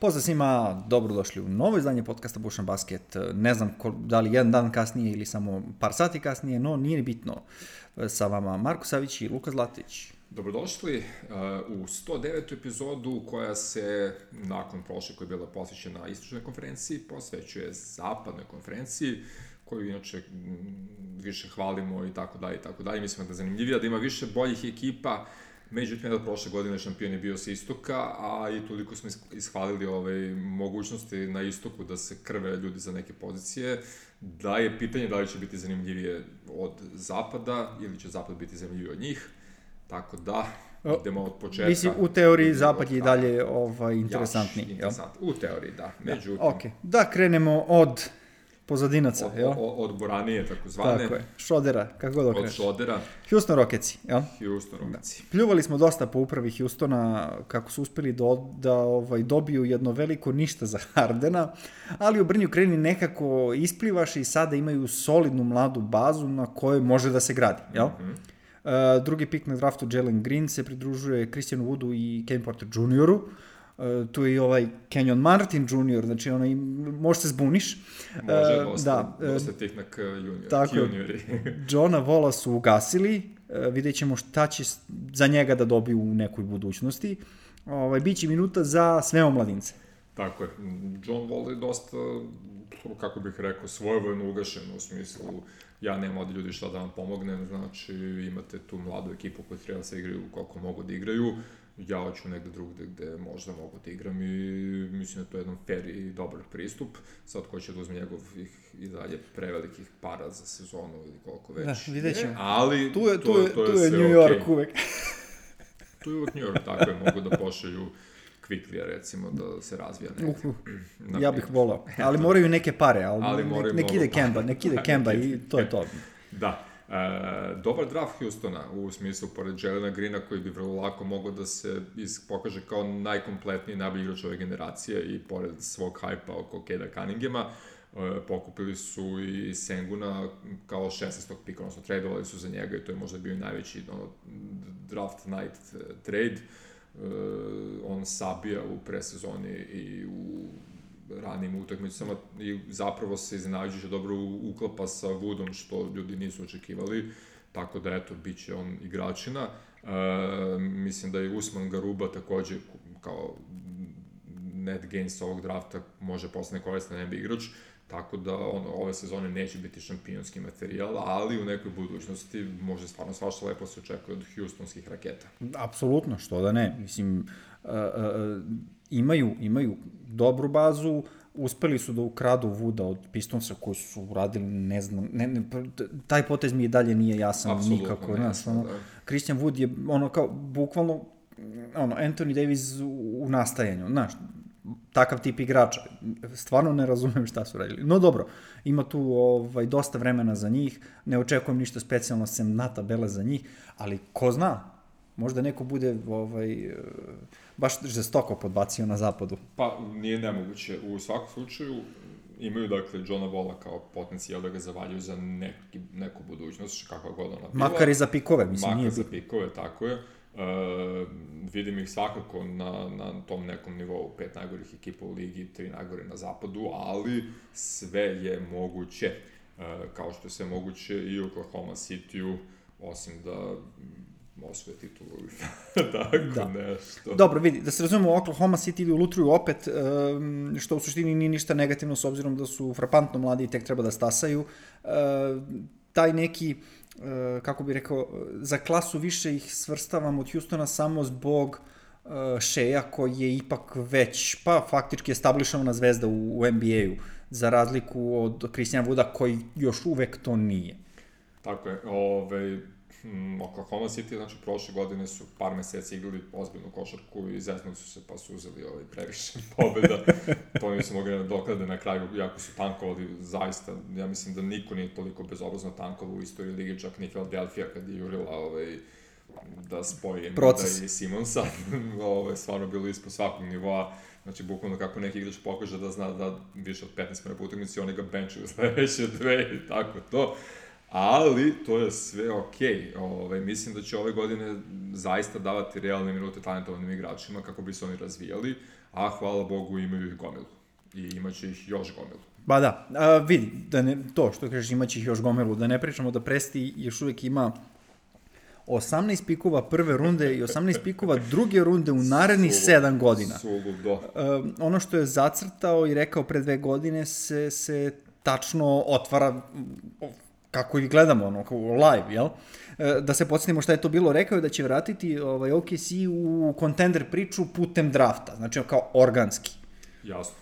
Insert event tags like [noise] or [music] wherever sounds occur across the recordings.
Pozdrav svima, dobrodošli u novo izdanje podcasta Bušan Basket. Ne znam ko, da li jedan dan kasnije ili samo par sati kasnije, no nije ni bitno. Sa vama Marko Savić i Luka Zlatić. Dobrodošli uh, u 109. epizodu koja se nakon prošle koja je bila posvećena istočnoj konferenciji posvećuje zapadnoj konferenciji koju inače više hvalimo i tako dalje i tako dalje. Mislim da je zanimljivija da ima više boljih ekipa Međutim, da prošle godine šampion je bio sa istoka, a i toliko smo ishvalili ove mogućnosti na istoku da se krve ljudi za neke pozicije, da je pitanje da li će biti zanimljivije od zapada ili će zapad biti zanimljiviji od njih. Tako da, idemo od početka. Mislim, u teoriji zapad je i dalje ovaj, interesantniji. Jaš, interesant. U teoriji, da. Međutim, da, okay. da krenemo od pozadinaca, od, jel? Od, od Boranije, tako zvane. Tako je. Šodera, kako god okreneš. Od Šodera. Houston Rocketsi, jel? Houston Rocketsi. Da. Pljuvali smo dosta po upravi Houstona, kako su uspeli da, da ovaj, dobiju jedno veliko ništa za [laughs] Hardena, ali u Brnju kreni nekako isplivaš i sada imaju solidnu mladu bazu na kojoj može da se gradi, jel? Mm -hmm. Uh, drugi pik na draftu Jalen Green se pridružuje Christianu Woodu i Ken Porter Junioru. Uh, tu je i ovaj Kenyon Martin Jr., znači onaj, možeš se zbuniš. Može, uh, dosta, da, dosta tih na junior, tako, juniori. [laughs] Johna Vola su ugasili, uh, vidjet ćemo šta će za njega da dobiju u nekoj budućnosti. Ovaj, biće minuta za sve omladince. Tako je. John Wall je dosta, kako bih rekao, svojevojno ugašen u smislu ja nemam od ljudi šta da vam pomognem, znači imate tu mladu ekipu koja treba da se igraju koliko mogu da igraju ja hoću negde drugde gde možda mogu da igram i mislim da to je jedan fair i dobar pristup. Sad ko će da uzme njegovih i dalje prevelikih para za sezonu ili koliko već. Da, vidjet ćemo. Ali tu je, tu je, to je, tu je New York okay. uvek. [laughs] tu je uvek New York, tako je, mogu da pošalju Quickly, recimo, da se razvija negde. Uh, uh, ja bih volao. Ali moraju neke pare, ali, ali nek, nek ide Kemba, nek ide [laughs] Kemba i to je to. Da. E, dobar draft Houstona u smislu pored Jelena Greena koji bi vrlo lako mogao da se iz, pokaže kao najkompletniji najbolji igrač ove generacije i pored svog hajpa oko Keda Cunninghama e, pokupili su i Senguna kao 16. pika, odnosno tradeovali su za njega i to je možda bio najveći ono, draft night trade. E, on sabija u presezoni i u ranim utakmicama i zapravo se iznenađujuće dobro uklapa sa Woodom što ljudi nisu očekivali, tako da eto, bit će on igračina. E, mislim da je Usman Garuba takođe kao net gains ovog drafta može postane koristan NBA igrač, tako da on, ove sezone neće biti šampionski materijal, ali u nekoj budućnosti može stvarno svašta lepo se očekuje od Houstonskih raketa. Apsolutno, što da ne. Mislim, uh, uh, imaju, imaju dobru bazu, uspeli su da ukradu Vuda od Pistonsa koji su uradili, ne znam, ne, ne, taj potez mi je dalje nije jasan Absolutno, nikako. Ne, znaš, ono, da. Christian Wood je ono kao, bukvalno, ono, Anthony Davis u, u nastajanju, znaš, takav tip igrača. Stvarno ne razumem šta su radili. No dobro, ima tu ovaj, dosta vremena za njih, ne očekujem ništa specijalno sem na tabele za njih, ali ko zna, možda neko bude ovaj, baš žestoko podbacio na zapadu. Pa, nije nemoguće. U svakom slučaju, imaju dakle Johna Vola kao potencijal da ga zavaljuju za neki, neku budućnost, kakva god ona bila. Makar i za pikove, mislim, Makar nije za pikove, tako je. Uh, vidim ih svakako na, na tom nekom nivou, pet najgorih ekipa u ligi, tri najgore na zapadu, ali sve je moguće. Uh, kao što je sve moguće i u Oklahoma City-u, osim da osvoje titulu ili [laughs] tako da. nešto. Dobro, vidi, da se razumemo, Oklahoma City ili ulutruju opet, što u suštini nije ništa negativno s obzirom da su frapantno mladi i tek treba da stasaju. Taj neki, kako bih rekao, za klasu više ih svrstavam od Houstona samo zbog Šeja koji je ipak već, pa faktički establišavana zvezda u, u NBA-u, za razliku od Christian Wooda koji još uvek to nije. Tako je, ove, ovaj, mm, Oklahoma City, znači prošle godine su par meseci igrali ozbiljnu košarku i zeznuli su se pa su uzeli ovaj previše [laughs] pobjeda. to nisu mogli da doklade na kraju, jako su tankovali zaista. Ja mislim da niko nije toliko bezobrazno tankovao u istoriji lige, čak ni Philadelphia kad je jurila ovaj, da spoji Proces. da i Simonsa. [laughs] ovo je stvarno bilo ispod svakog nivoa. Znači, bukvalno kako neki igrač pokaže da zna da više od 15 mene po utakmici, oni ga benčuju [laughs] sledeće dve i tako to. Ali to je sve okej. Okay. Ovaj, mislim da će ove godine zaista davati realne minute talentovanim igračima kako bi se oni razvijali, a hvala Bogu imaju ih gomilu. I imaće ih još gomilu. Ba da, a, vidi, da ne, to što kažeš imaće ih još gomilu, da ne pričamo da Presti još uvek ima 18 pikova prve runde i 18 pikova druge runde u narednih 7 godina. Suludo. Uh, ono što je zacrtao i rekao pre dve godine se, se tačno otvara kako ih gledamo, ono, live, jel? E, da se podsjetimo šta je to bilo, rekao je da će vratiti ovaj, OKC u kontender priču putem drafta, znači kao organski. Jasno.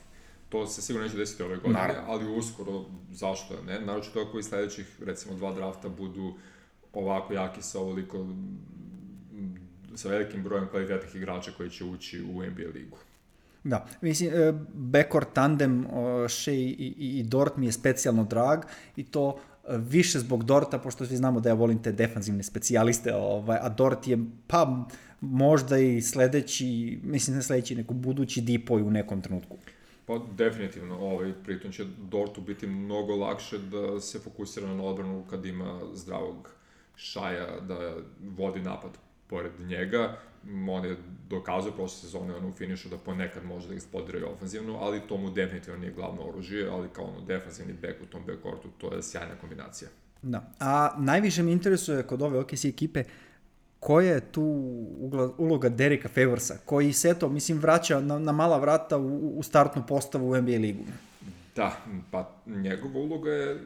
To se sigurno neće desiti ove godine, Naravno. ali uskoro, zašto ne? Naroče ako i sledećih, recimo, dva drafta budu ovako jaki sa ovoliko sa velikim brojem kvalitetnih igrača koji će ući u NBA ligu. Da, mislim, e, backcourt tandem Shea i, i, i Dort mi je specijalno drag i to više zbog Dorta, pošto svi znamo da ja volim te defanzivne specijaliste, ovaj, a Dort je, pa, možda i sledeći, mislim ne sledeći, neko budući dipoj u nekom trenutku. Pa definitivno, ovaj, pritom će Dortu biti mnogo lakše da se fokusira na odbranu kad ima zdravog šaja da vodi napad pored njega. On je dokazao prošle sezone ono u finišu da ponekad može da eksplodira i ofenzivno, ali to mu definitivno nije glavno oružje, ali kao ono defensivni bek u tom backcourtu, to je sjajna kombinacija. Da. A najviše me interesuje kod ove OKC ekipe koja je tu uloga Derika Favorsa, koji se to, mislim, vraća na, na mala vrata u, u startnu postavu u NBA ligu. Da, pa njegova uloga je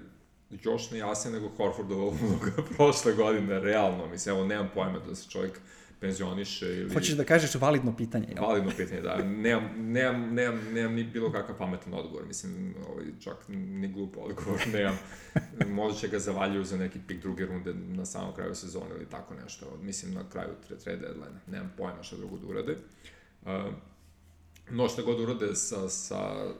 još nejasnija nego Horfordova uloga [laughs] prošle godine, realno. Mislim, evo, nemam pojma da se čovjek penzioniše ili... Hoćeš da kažeš validno pitanje, jel? Validno pitanje, da. Nemam, nemam, nemam, nemam ni bilo kakav pametan odgovor. Mislim, ovaj, čak ni glup odgovor [laughs] nemam. Možda će ga zavaljuju za neki pik druge runde na samom kraju sezone ili tako nešto. Mislim, na kraju trade deadline. Nemam pojma šta drugo da urade. Uh, no, šta god urade sa, sa,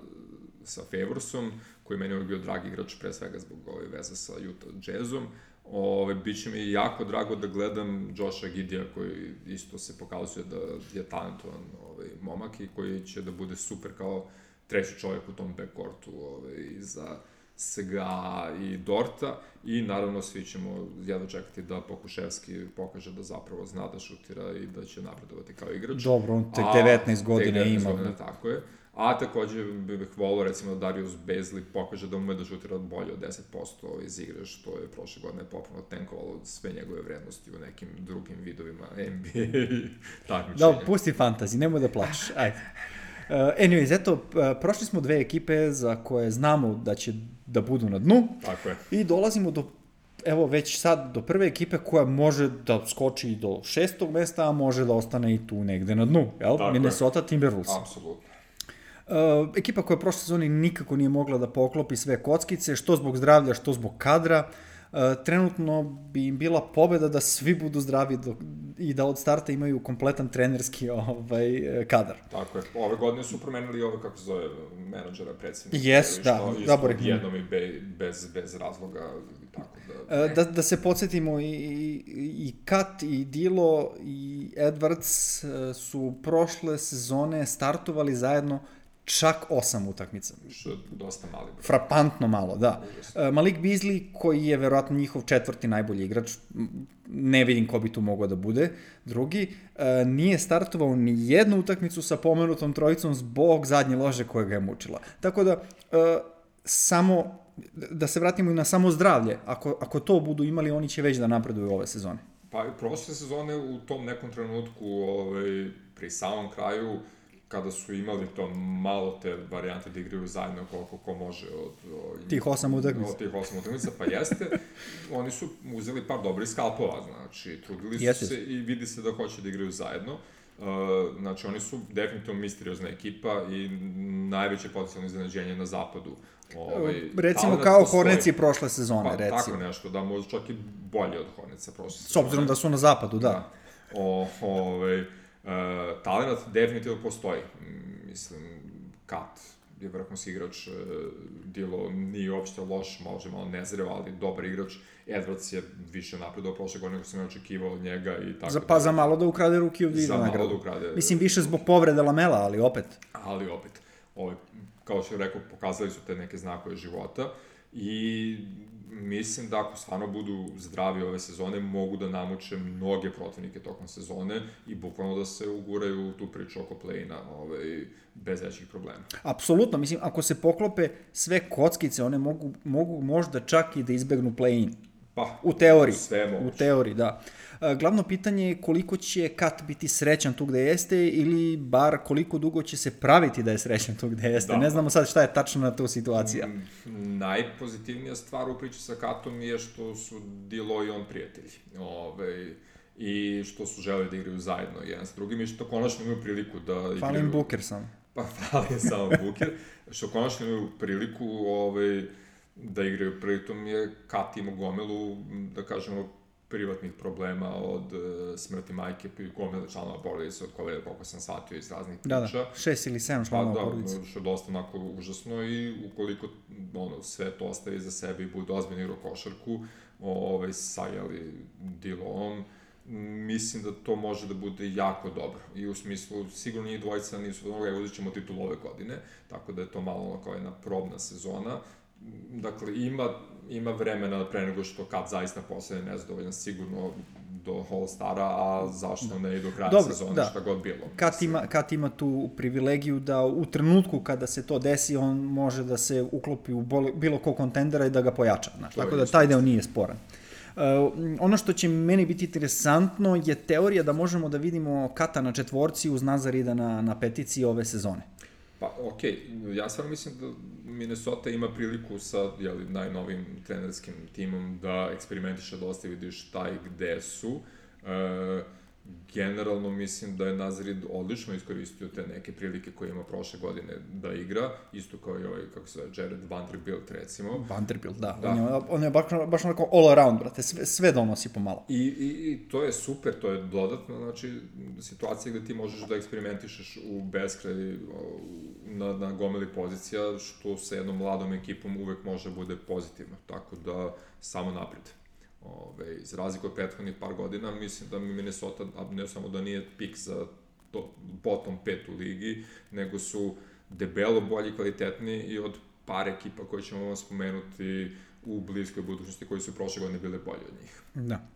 sa Favorsom, koji meni je bio dragi igrač pre svega zbog ove veze sa Utah Jazzom. Ove, biće mi jako drago da gledam Josha Gidija koji isto se pokazuje da je talentovan ovaj, momak i koji će da bude super kao treći čovjek u tom backcourtu ovaj, za Sega i Dorta i naravno svi ćemo jedno čekati da Pokuševski pokaže da zapravo zna da šutira i da će napredovati kao igrač. Dobro, on tek 19 godina ima. Godina, tako je. A takođe bih volao recimo da Darius Bezli pokaže da ume da šutira bolje od 10% iz igre, što je prošle godine popuno tenkovalo sve njegove vrednosti u nekim drugim vidovima [laughs] NBA takmičenja. Da, pusti fantazi, nemoj da plačeš, [laughs] ajde. Uh, anyways, eto, uh, prošli smo dve ekipe za koje znamo da će da budu na dnu. Tako je. I dolazimo do evo već sad do prve ekipe koja može da skoči do šestog mesta, a može da ostane i tu negde na dnu, jel? Tako Minnesota je. Timberwolves. Apsolutno. Uh, ekipa koja prošle sezoni nikako nije mogla da poklopi sve kockice, što zbog zdravlja, što zbog kadra. Uh, trenutno bi im bila pobeda da svi budu zdravi do, i da od starta imaju kompletan trenerski [laughs] ovaj, kadar. Tako je. Ove godine su promenili ove, kako se zove, menadžera, predsednika. Jes, da, da, Bore. Jednom i be, bez, bez razloga. Tako da, uh, da, da se podsjetimo, i, i, i Kat, i Dilo, i Edwards su prošle sezone startovali zajedno čak osam utakmica. Što je dosta mali broj. Frapantno malo, da. Uh, Malik Beasley, koji je verovatno njihov četvrti najbolji igrač, ne vidim ko bi tu mogao da bude, drugi, uh, nije startovao ni jednu utakmicu sa pomenutom trojicom zbog zadnje lože koja ga je mučila. Tako da, uh, samo, da se vratimo i na samo zdravlje, ako, ako to budu imali, oni će već da napreduju ove sezone. Pa, prošle sezone u tom nekom trenutku, ovaj, pri samom kraju, uh, kada su imali to malo te varijante da igraju zajedno koliko ko može od, od tih osam utakmica. Od tih osam utakmica, pa jeste. [laughs] oni su uzeli par dobrih skalpova, znači, trudili su jeste. se i vidi se da hoće da igraju zajedno. Uh, znači, oni su definitivno misteriozna ekipa i najveće potencijalno iznenađenje na zapadu. Ovaj, recimo kao Horneci prošle sezone, pa, recimo. Tako nešto, da možda čak i bolje od Horneca prošle sezone. S obzirom da su na zapadu, da. da. O, ovaj, Uh, talent definitivno postoji. Mislim, Kat je vrhunski igrač, uh, Dilo nije uopšte loš, može malo nezrev, ali dobar igrač. Edwards je više napredao prošle godine nego sam očekivao od njega i tako. Za, pa da, za malo da ukrade ruki od Za malo da ukrade. Mislim, više zbog povrede Lamela, ali opet. Ali opet. Ovaj, kao što je rekao, pokazali su te neke znakove života. i mislim da ako stvarno budu zdravi ove sezone, mogu da namuče mnoge protivnike tokom sezone i bukvalno da se uguraju u tu priču oko play-ina ovaj, bez većih problema. Apsolutno, mislim, ako se poklope sve kockice, one mogu, mogu možda čak i da izbegnu play-in. Pa, U teoriji. Sve moguće. U teoriji, da. E, Glavno pitanje je koliko će Kat biti srećan tu gde jeste ili bar koliko dugo će se praviti da je srećan tu gde jeste. Da. Ne znamo sad šta je tačno na tu situacija. Mm, Najpozitivnija stvar u priči sa Katom je što su Dilo i on prijatelji. Ove, I što su žele da igraju zajedno jedan s drugim i što konačno imaju priliku da igraju... Fali im Booker sam. Pa [laughs] fali samo Buker. što konačno imaju priliku ovaj, da igraju. Pritom je Kat imao gomilu, da kažemo, privatnih problema od uh, smrti majke i gomile članova porodice, od koje, koliko sam shvatio iz raznih Da, priča. da, šest ili sedam Pa članova da, porodice. što je dosta onako užasno i ukoliko ono, sve to ostavi za sebe i bude ozbiljno igrao košarku, ovaj, sa jeli, Dilom, mislim da to može da bude jako dobro. I u smislu, sigurno njih dvojica nisu dobro, evo ćemo titul ove godine, tako da je to malo ono kao jedna probna sezona. Dakle, ima, ima vremena pre nego što kad zaista postane nezadovoljan, sigurno do All-Stara, a zašto ne i do kraja Dobro, sezone, da. šta god bilo. Kat ima, Kat ima tu privilegiju da u trenutku kada se to desi, on može da se uklopi u bol- bilo ko kontendera i da ga pojača. Znaš, tako da taj deo nije sporan. Uh, ono što će meni biti interesantno je teorija da možemo da vidimo Kata na četvorci uz Nazarida na, na petici ove sezone. Pa, okej, ja stvarno mislim da Minnesota ima priliku sa jeli, najnovim trenerskim timom da eksperimentiše dosta i vidi šta i gde su. E, generalno mislim da je Nazarid odlično iskoristio te neke prilike koje ima prošle godine da igra, isto kao i ovaj, kako se zove, Jared Vanderbilt recimo. Vanderbilt, da. Da. On je, on je baš, baš onako all around, brate, sve, sve donosi pomalo. I, i, I to je super, to je dodatno, znači, situacija gde ti možeš da eksperimentišeš u beskraj na, na gomili pozicija, što sa jednom mladom ekipom uvek može bude pozitivno, tako da samo napred. Ove, iz razliku od prethodnih par godina, mislim da mi Minnesota, ne samo da nije pik za to, bottom pet u ligi, nego su debelo bolji, kvalitetni i od par ekipa koje ćemo vam spomenuti u bliskoj budućnosti koji su prošle godine bile bolje od njih. Da.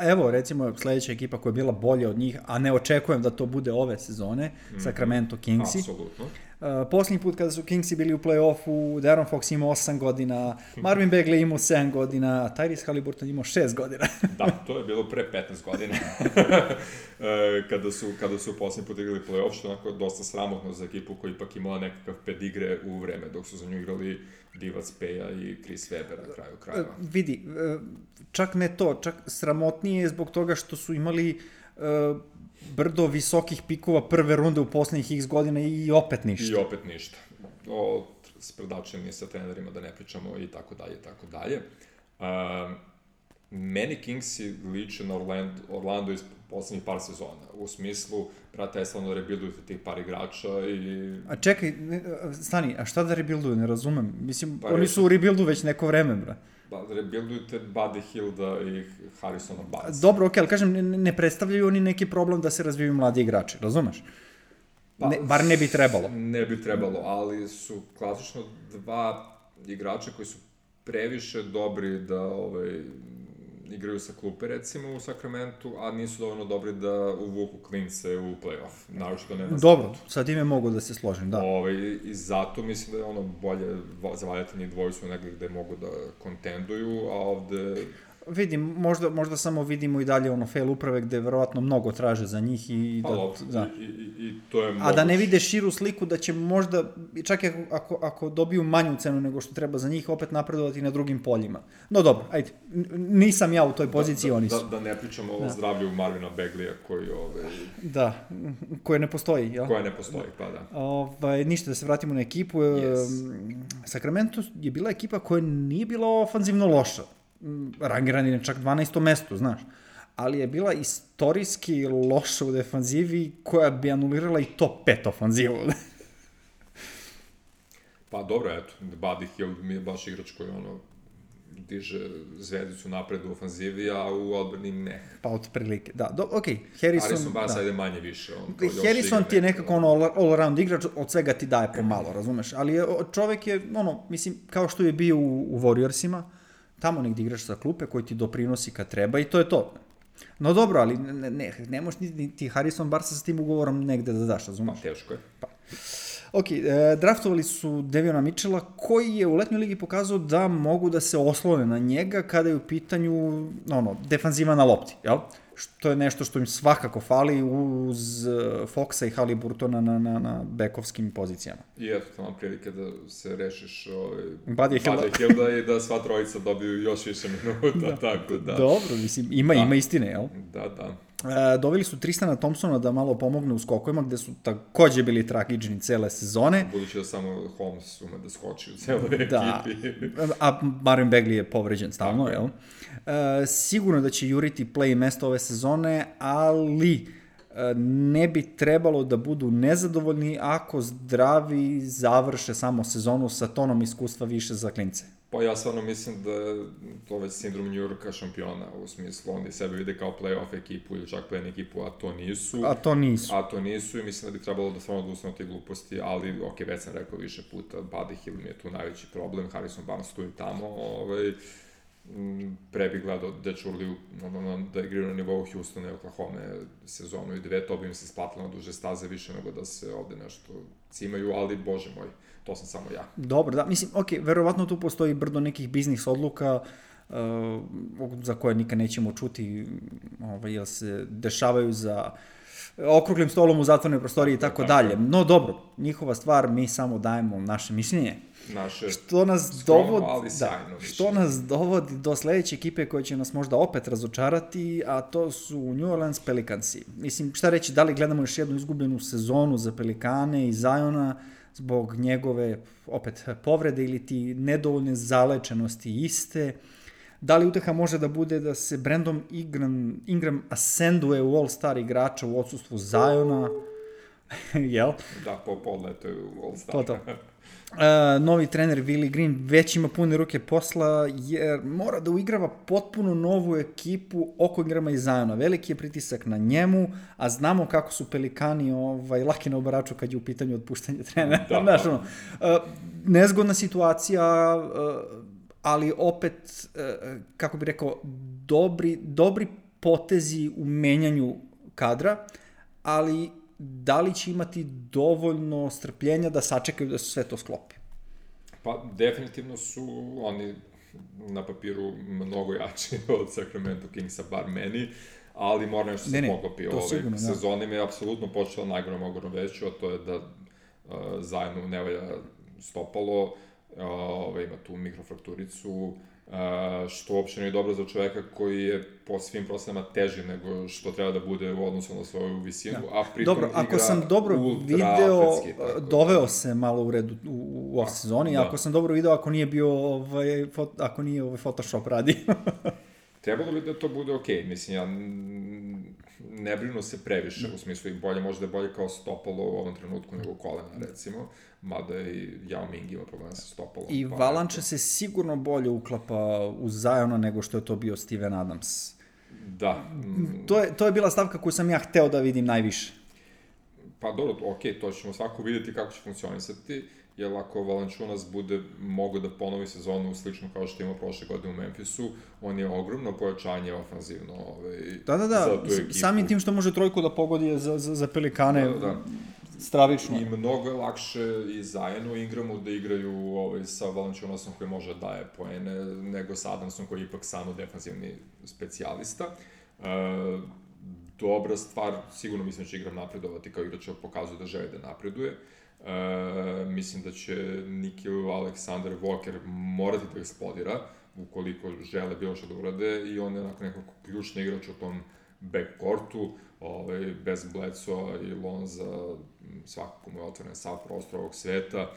Evo, recimo, sledeća ekipa koja je bila bolja od njih, a ne očekujem da to bude ove sezone, mm -hmm. Sacramento Kingsi. Apsolutno. Uh, poslednji put kada su Kingsi bili u play-offu, Darren Fox imao 8 godina, Marvin Bagley imao 7 godina, Tyrese Halliburton imao 6 godina. [laughs] da, to je bilo pre 15 godina. [laughs] e, kada su, kada su poslednji put igrali play-off, što je onako dosta sramotno za ekipu koja ipak imala nekakav pedigre u vreme, dok su za nju igrali Divac Peja i Chris Weber na kraju krajeva. Uh, vidi, uh, čak ne to, čak sramotnije je zbog toga što su imali uh, brdo visokih pikova prve runde u poslednjih x godina i opet ništa. I opet ništa. O sprdačenju sa trenerima da ne pričamo i tako dalje, tako dalje. Um, meni Kingsi liče na Orlando, Orlando iz poslednjih par sezona. U smislu, brate, je stvarno rebuildujete tih par igrača i... A čekaj, stani, a šta da rebuilduju, ne razumem. Mislim, Pa oni su u rebuildu već neko vreme, bra. Rebuildujete Buddy Hilda i Harrisona Barnes. Dobro, okej, ali kažem, ne, ne predstavljaju oni neki problem da se razvijaju mladi igrači, razumeš? Pa, Ne, bar ne bi trebalo. Ne bi trebalo, ali su klasično dva igrača koji su previše dobri da ovaj, igraju sa klupe recimo u Sacramento, a nisu dovoljno dobri da uvuku klince u playoff. Naročito ne na Dobro, sa time mogu da se složim, da. Ovaj, I zato mislim da je ono bolje va- zavaljati njih dvojicu negde gde mogu da kontenduju, a ovde Vidim, možda, možda samo vidimo i dalje ono fail uprave gde verovatno mnogo traže za njih i pa da, da. i, i, i to je A da ne moguće. vide širu sliku da će možda, čak i ako, ako, ako dobiju manju cenu nego što treba za njih, opet napredovati na drugim poljima. No dobro, ajde, nisam ja u toj poziciji, da, oni da, su. Da, da ne pričamo o zdravlju Marvina Beglija koji, ovaj, Da, koje ne postoji, jel? koja ne postoji, pa da. Ovaj, ništa, da se vratimo na ekipu. Yes. Sacramento je bila ekipa koja nije bila ofanzivno loša. Rangiran je na čak 12. mestu, znaš. Ali je bila istorijski loša u defanzivi koja bi anulirala i top 5 ofanzivu. [laughs] Pa dobro, eto, Buddy Hield mi je baš igrač koji ono, diže zvezdicu napred u ofanzivi, a u odbrani ne. Pa otprilike, da. Do, ok, Harrison... Harrison Barnes da. ajde manje više. On Harrison ti je nekako ono all- all-around igrač, od svega ti daje pomalo, razumeš? Ali je, čovek je, ono, mislim, kao što je bio u, u Warriorsima, tamo negdje igrač sa klupe koji ti doprinosi kad treba i to je to. No dobro, ali ne, ne, ne možeš ni, ni ti Harrison Barsa sa tim ugovorom negde da daš, razumeš? Pa, teško je. Ok, e, draftovali su Deviona Mitchella koji je u letnjoj ligi pokazao da mogu da se oslone na njega kada je u pitanju ono, defanziva na lopti, jel? Što je nešto što im svakako fali uz e, Foxa i Haliburtona na, na, na bekovskim pozicijama. I eto, tamo prilike da se rešiš ovaj, Buddy Hielda. Buddy Hielda i da sva trojica dobiju još više minuta, tako da. Dobro, mislim, ima, Da. ima istine, jel? Da, da. E, doveli su Tristana Thompsona da malo pomogne u skokovima, gde su takođe bili tragični cele sezone. Budući da samo Holmes ume da skoči u celoj Da, ekipi. a Marion Bagley je povređen stalno, jel? E, sigurno da će juriti play mesto ove sezone, ali ne bi trebalo da budu nezadovoljni ako zdravi završe samo sezonu sa tonom iskustva više za klince. Pa ja stvarno mislim da je to već sindrom New Yorka šampiona, u smislu oni sebe vide kao playoff ekipu ili čak play ekipu, a to nisu. A to nisu. A to nisu i mislim da bi trebalo da stvarno odustane od te gluposti, ali ok, već sam rekao više puta, Buddy Hill mi je tu najveći problem, Harrison Barnes tu i tamo, ovaj, pre bih gledao Dečurliju ono, da igraju na nivou Houstona i Oklahoma sezonu i dve, to bi im se splatilo na duže staze više nego da se ovde nešto cimaju, ali bože moj, to sam samo ja. Dobro, da, mislim, ok, verovatno tu postoji brdo nekih biznis odluka uh, za koje nikad nećemo čuti, ovaj, jer se dešavaju za okruglim stolom u zatvornoj prostoriji i tako Tako dalje. je. No dobro, njihova stvar, mi samo dajemo naše mišljenje. Naše Što nas Skromno, dovodi, ali da, što nas dovodi do sledeće ekipe koja će nas možda opet razočarati, a to su New Orleans Pelicansi. Mislim, šta reći, da li gledamo još jednu izgubljenu sezonu za Pelikane i Zajona zbog njegove, opet, povrede ili ti nedovoljne zalečenosti iste. Da li uteha može da bude da se Brandon Ingram, Ingram ascenduje u All-Star igrača u odsustvu Zajona? [laughs] Jel? da, po podleto je u All-Star. To to. Uh, novi trener Willi Green već ima pune ruke posla jer mora da uigrava potpuno novu ekipu oko Ingrama i Zajona. Veliki je pritisak na njemu, a znamo kako su pelikani ovaj, laki na obaraču kad je u pitanju otpuštanje trenera. Da. [laughs] Znaš, ono, uh, nezgodna situacija, uh, ali opet, uh, kako bi rekao, dobri, dobri potezi u menjanju kadra, ali da li će imati dovoljno strpljenja da sačekaju da se sve to sklopi? Pa, definitivno su oni na papiru mnogo jači [laughs] od Sacramento Kingsa, bar meni, ali mora nešto Ne, se ne, poklopi. to Ovaj, sigurno, da. Sezona im je apsolutno počela najgorom ogorom veću, a to je da uh, zajedno ne valja stopalo, uh, ovaj, ima tu mikrofrakturicu, uh, što uopšte nije dobro za čoveka koji je po svim procenama teži nego što treba da bude u odnosu na svoju visinu, Ja. a pritom Dobro, ako igra sam dobro video, atletski, da- doveo se malo u redu u, u off sezoni, da. ako sam dobro video, ako nije bio, ovaj, fot, ako nije ovaj Photoshop radi. [laughs] Trebalo bi da to bude okej, okay. mislim, ja ne brinu se previše, u smislu i bolje, možda je bolje kao stopalo u ovom trenutku nego kolena, recimo, mada i Yao Ming ima problema sa stopalom. I pa Valanče se sigurno bolje uklapa u Zajona nego što je to bio Steven Adams. Da, mm, To je, to je bila stavka koju sam ja hteo da vidim najviše. pa dobro, okej, to ćemo svako vidjeti kako će funkcionisati, jer ako Valančunas bude mogo da ponovi sezonu slično kao što ima prošle godine u Memphisu, on je ogromno pojačanje ofanzivno ovaj, Da, da, za da, tu s- ekipu. samim tim što može trojku da pogodi je za, za, za Pelikane Da, da. stravično. I mnogo je lakše i Zajenu Ingramu da igraju ovaj, sa Valančunasom koji može da daje poene, nego sa Adamsom koji je ipak samo defanzivni specijalista. E, dobra stvar, sigurno mislim da će Ingram napredovati kao igrač, pokazuje da želi da napreduje. E, mislim da će Nikil Alexander Walker morati da eksplodira ukoliko žele bilo što da urade i on je onako nekako ključni igrač u tom backcourtu, ovaj, bez Bledsoa i Lonza, svakako mu je otvoren sav prostor ovog sveta,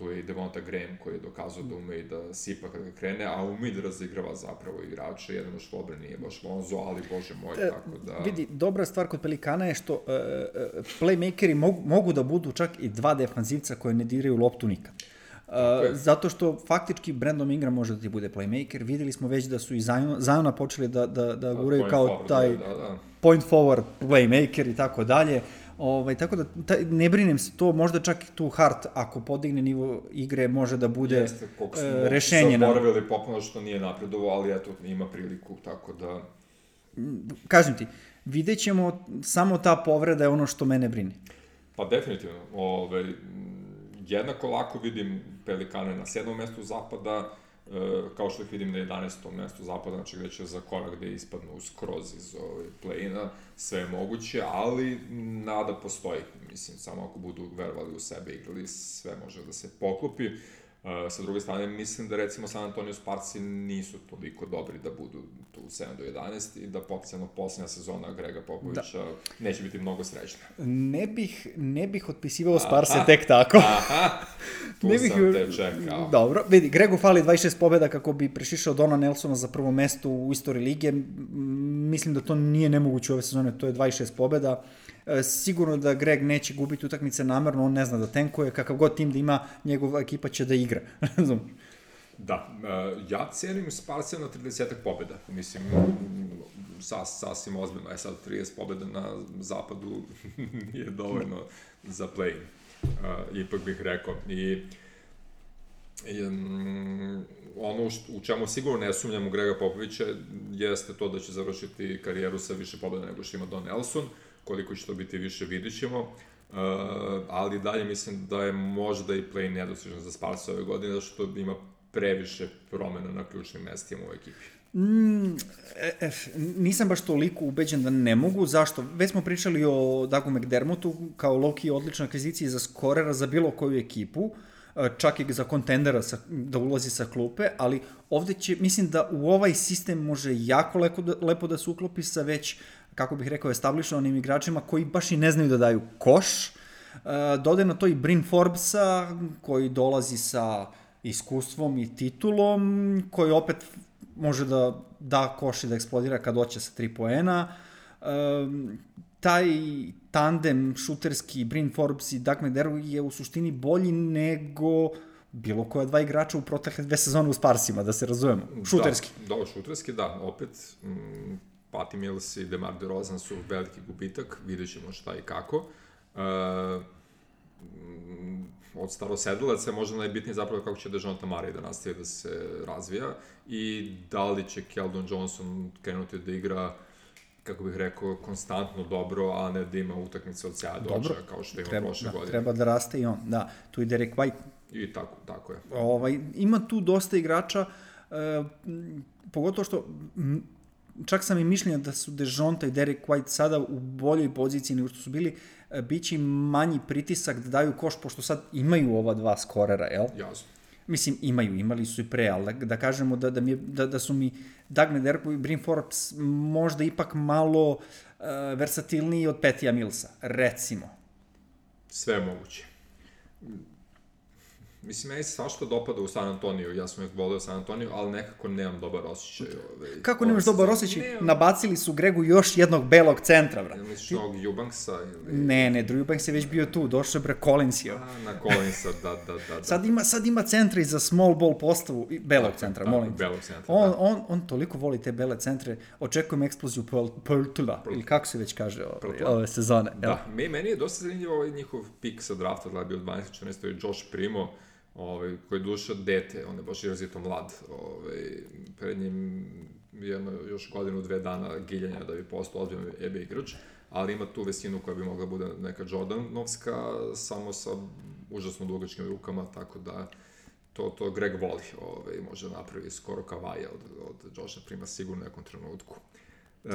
tu je i Devonta Graham koji je dokazao da ume i da sipa kada ga krene, a ume i da razigrava zapravo igrače, što u odbrani nije baš Lonzo, ali bože moj, E, tako da... Vidi, dobra stvar kod Pelikana je što uh, uh, playmakeri mogu, mogu da budu čak i dva defanzivca koje ne diraju loptu nikad. Uh, zato što faktički Brandon Ingram može da ti bude playmaker. Videli smo već da su i Zajona počeli da, da, da guraju kao forward, taj Da, da. point forward playmaker i tako dalje. Ovaj, tako da taj, ne brinem se to, možda čak i tu Hart ako podigne nivo igre može da bude Jeste, koliko smo e, rešenje. Zaboravili popuno što nije napredovao, ali eto, ima priliku, tako da... kažem ti, vidjet ćemo, samo ta povreda je ono što mene brine. Pa definitivno, ove, jednako lako vidim Pelikane na sedmom mestu zapada, kao što ih vidim na 11. mestu zapada, znači gde će za korak gde ispadnu skroz iz ovaj, play-ina, sve je moguće, ali nada postoji, mislim, samo ako budu verovali u sebe, igrali, sve može da se poklopi. Uh, sa druge strane, mislim da recimo San Antonio Sparci nisu toliko dobri da budu tu 7 do 11 i da potencijalno posljednja sezona Grega Popovića da. neće biti mnogo srećna. Ne bih, ne bih otpisivao Sparse aha, tek tako. Aha, [laughs] tu ne bih, sam te čekao. Dobro, vidi, Gregu fali 26 pobjeda kako bi prešišao Dona Nelsona za prvo mesto u istoriji lige. Mislim da to nije nemoguće ove sezone, to je 26 pobjeda. Sigurno da Greg neće gubiti utakmice namerno, on ne zna da tenkuje, kakav god tim da ima, njegova ekipa će da igra. [laughs] da, e, ja cenim Sparsa na 30 pobjeda. Mislim, sas, sasvim ozbiljno. E sad, 30 pobjeda na zapadu [laughs] nije dovoljno za play. Uh, ipak bih rekao. I um, ono što, u čemu sigurno ne sumnjam u Grega Popovića jeste to da će završiti karijeru sa više pobjeda nego što ima Don Nelson. Uh, koliko će to biti više vidit ćemo. Uh, ali dalje mislim da je možda i play nedostižan za Spars ove godine, zato što ima previše promena na ključnim mestima u ekipi. Mm, e, e, nisam baš toliko ubeđen da ne mogu. Zašto? Već smo pričali o Dagu McDermottu kao Loki odlična akvizicija za skorera za bilo koju ekipu, e, čak i za kontendera sa, da ulazi sa klupe, ali ovde će, mislim da u ovaj sistem može jako lepo da, lepo da se uklopi sa već uh, kako bih rekao, establishovanim igračima koji baš i ne znaju da daju koš. E, dode na to i Brin Forbesa, koji dolazi sa iskustvom i titulom, koji opet može da da koš i da eksplodira kad hoće sa 3 poena. E, taj tandem šuterski Brin Forbes i Doug McDermott je u suštini bolji nego bilo koja dva igrača u protekle dve sezone u Sparsima, da se razumemo. Šuterski. Da, da šuterski, da. Opet, mm, Patty Mills i DeMar DeRozan su veliki gubitak, vidjet ćemo šta i kako. Uh, od starosedelaca je možda najbitnije zapravo kako će Dejan Tamari da nastavi da se razvija i da li će Keldon Johnson krenuti da igra kako bih rekao, konstantno dobro, a ne da ima utakmice od sjaja do očaja, kao što ima treba, prošle da, godine. Treba da raste i on, da. Tu i Derek White. I tako, tako je. Ovaj, ima tu dosta igrača, e, pogotovo što čak sam i mišljenja da su Dejonta i Derek White sada u boljoj poziciji nego što su bili, e, bit će manji pritisak da daju koš, pošto sad imaju ova dva skorera, jel? Jasno. Mislim, imaju, imali su i pre, ali da, da kažemo da, da, mi, da, da su mi Dagne Derko i Brin Forbes možda ipak malo uh, versatilniji od Petija Millsa, recimo. Sve je moguće. Mislim, meni se svašta dopada u San Antoniju, ja sam uvijek volio San Antoniju, ali nekako nemam dobar osjećaj. Ove, Kako nemaš dobar osjećaj? Nemam. Nabacili su Gregu još jednog belog centra, bra. Misliš Ti... novog Eubanksa? Ili... Ne, ne, Drew Eubanks je već bio tu, došao je bre Collins je. A, na Collinsa, da, da, da, da. Sad ima, sad ima centra i za small ball postavu, belog centra, da, molim. Belog centra, on, da. on, on toliko voli te bele centre, očekujem eksploziju Purtula, ili kako se već kaže ove, ove sezone. Da, me, meni je dosta zanimljivo ovaj njihov pik sa drafta, da je bio 12-14, je Josh Primo, ovaj, koji je duša dete, on je baš izrazito mlad, ovaj, pred njim jedno, još godinu, dve dana giljanja da bi postao ozbiljno EB igrač, ali ima tu vesinu koja bi mogla bude neka Jordanovska, samo sa užasno dugačkim rukama, tako da to, to Greg voli, ovaj, može napravi skoro kavaja od, od Josha Prima sigurno u nekom trenutku. E,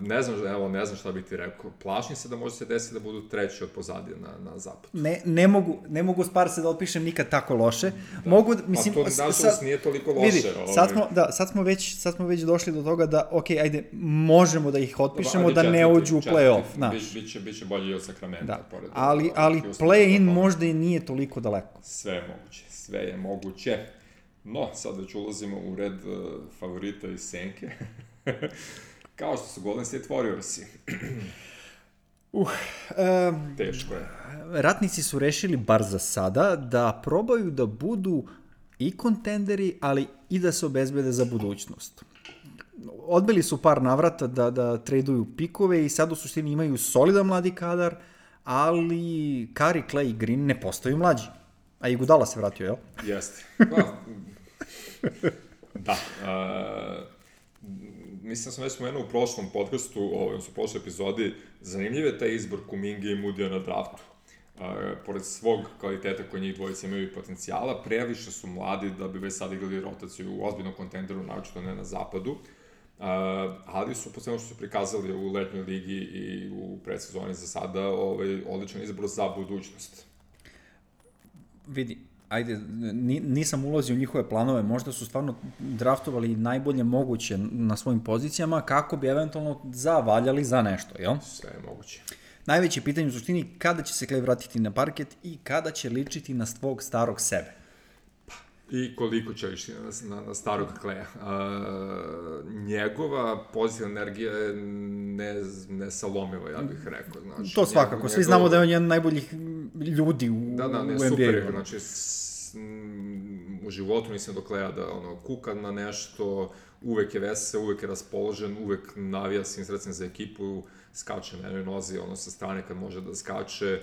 ne znam, evo, ne znam šta bih ti rekao. Plašim se da može se desiti da budu treći od pozadija na, na zapadu. Ne, ne mogu, ne mogu Sparse da otpišem nikad tako loše. Da. Mogu, mislim, pa to, nažalost, nije toliko loše. Vidi, ovaj. sad smo, da, sad smo, već, sad smo već došli do toga da, ok, ajde, možemo da ih otpišemo, da ne uđu u play-off. Znaš. Biće, biće bolje i od Sakramenta. Da. Pored, ali, ali play-in možda i nije toliko daleko. Sve je moguće, sve je moguće. No, sad već ulazimo u red uh, favorita iz Senke. [laughs] Kao što su Golden State Warriorsi. [clears throat] Uh, um, Teško je. ratnici su rešili, bar za sada, da probaju da budu i kontenderi, ali i da se obezbede za budućnost. Odbili su par navrata da, da traduju pikove i sad u suštini imaju solidan mladi kadar, ali Kari, Clay i Green ne postaju mlađi. A i Gudala se vratio, jel? Jeste. [laughs] Pa, da. Uh, mislim da sam već spomenuo u prošlom podcastu, ovaj, u prošloj epizodi, zanimljiv je taj izbor Kuminga i Mudija na draftu. Uh, pored svog kvaliteta koji njih dvojica imaju potencijala, previše su mladi da bi već sad igrali rotaciju u ozbiljnom kontenderu, naočito ne na zapadu. Uh, ali su, po svemu što su prikazali u letnjoj ligi i u predsezoni za sada, ovaj, odličan izbor za budućnost. Vidi, ajde, nisam ulazio u njihove planove, možda su stvarno draftovali najbolje moguće na svojim pozicijama kako bi eventualno zavaljali za nešto, jel? Sve je moguće. Najveće pitanje u suštini kada će se Clay vratiti na parket i kada će ličiti na svog starog sebe. I koliko će ličiti na, na, na starog Kleja. njegova pozitivna energija je ne, nesalomiva, ja bih rekao. Znači, to svakako, njegov, svi znamo da je on jedan najboljih ljudi u, da, da, ne, u NBA. Super, znači, u životu nisam dok Kleja da ono, kuka na nešto, uvek je vesel, uvek je raspoložen, uvek navija svim sredstvom za ekipu, skače na jednoj nozi, ono sa strane kad može da skače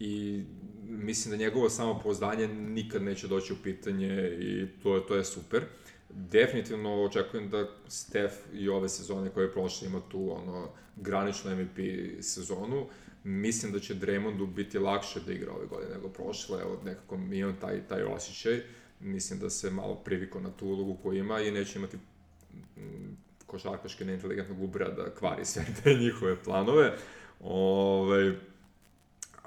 i mislim da njegovo samopouzdanje nikad neće doći u pitanje i to je, to je super. Definitivno očekujem da Steph i ove sezone koje je prošle ima tu ono graničnu MVP sezonu. Mislim da će Draymondu biti lakše da igra ove godine nego prošle, evo nekako mi imam taj, taj osjećaj. Mislim da se malo priviko na tu ulogu koju ima i neće imati košarkaške neinteligentnog ubra da kvari sve te [laughs] njihove planove. Ove, ovaj,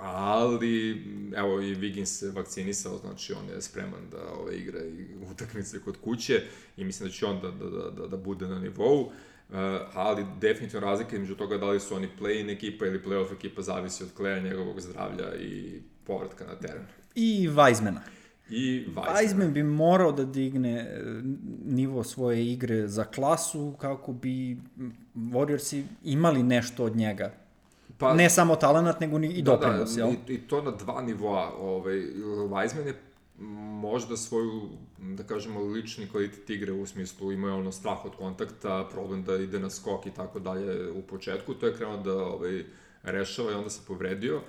ali evo i Wiggins se vakcinisao, znači on je spreman da ove, igra i utakmice kod kuće i mislim da će on da, da, da, da, da bude na nivou. Uh, ali definitivno razlika između toga da li su oni play-in ekipa ili play-off ekipa zavisi od Kleja, njegovog zdravlja i povratka na teren. I Weizmana. I Weizmana. Weizman bi morao da digne e, nivo svoje igre za klasu kako bi Warriorsi imali nešto od njega Pa, ne samo talenat, nego ni i doprinos, da, da, jel? I, I to na dva nivoa. Ovaj, Weizmann je možda svoju, da kažemo, lični kvalitet igre u smislu imao ono strah od kontakta, problem da ide na skok i tako dalje u početku, to je krenuo da ovaj, rešava i onda se povredio,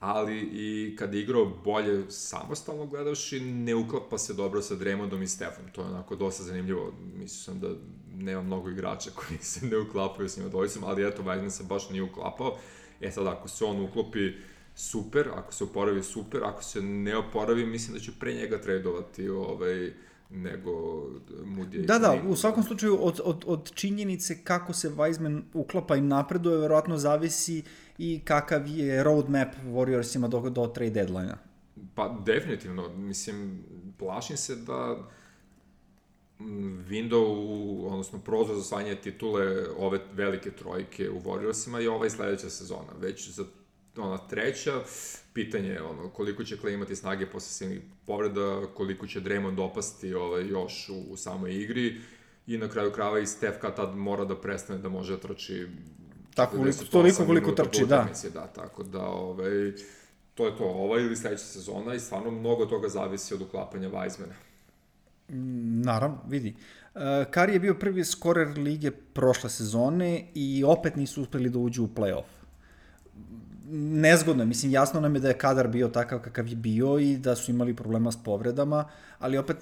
ali i kad je igrao bolje samostalno gledavši, ne uklapa se dobro sa Dremondom i Stefom, to je onako dosta zanimljivo, mislim sam da nema mnogo igrača koji se ne uklapaju s njima dvojicom, ali eto, Weizmann se baš nije uklapao, E sad, ako se on uklopi, super, ako se oporavi, super, ako se ne oporavi, mislim da će pre njega tradovati ovaj, nego Mudija. Da, da, u svakom slučaju od, od, od činjenice kako se Weizman uklapa i napreduje, verovatno zavisi i kakav je roadmap Warriorsima do, do trade deadline-a. Pa, definitivno. Mislim, plašim se da window, odnosno prozor za osvajanje titule ove velike trojke u Warriorsima je ova i sledeća sezona. Već za ona treća, pitanje je ono, koliko će Clay imati snage posle silnih povreda, koliko će Draymond opasti ovaj, još u, u samoj igri i na kraju krava i Steph kad tad mora da prestane da može da trči tako koliko, toliko koliko trči, da. da. Tako da, ovaj, to je to, ova ili sledeća sezona i stvarno mnogo toga zavisi od uklapanja Weizmana. Naravno, vidi. Uh, Kari je bio prvi skorer lige prošle sezone i opet nisu uspeli da uđu u play-off. Nezgodno, mislim, jasno nam je da je kadar bio takav kakav je bio i da su imali problema s povredama, ali opet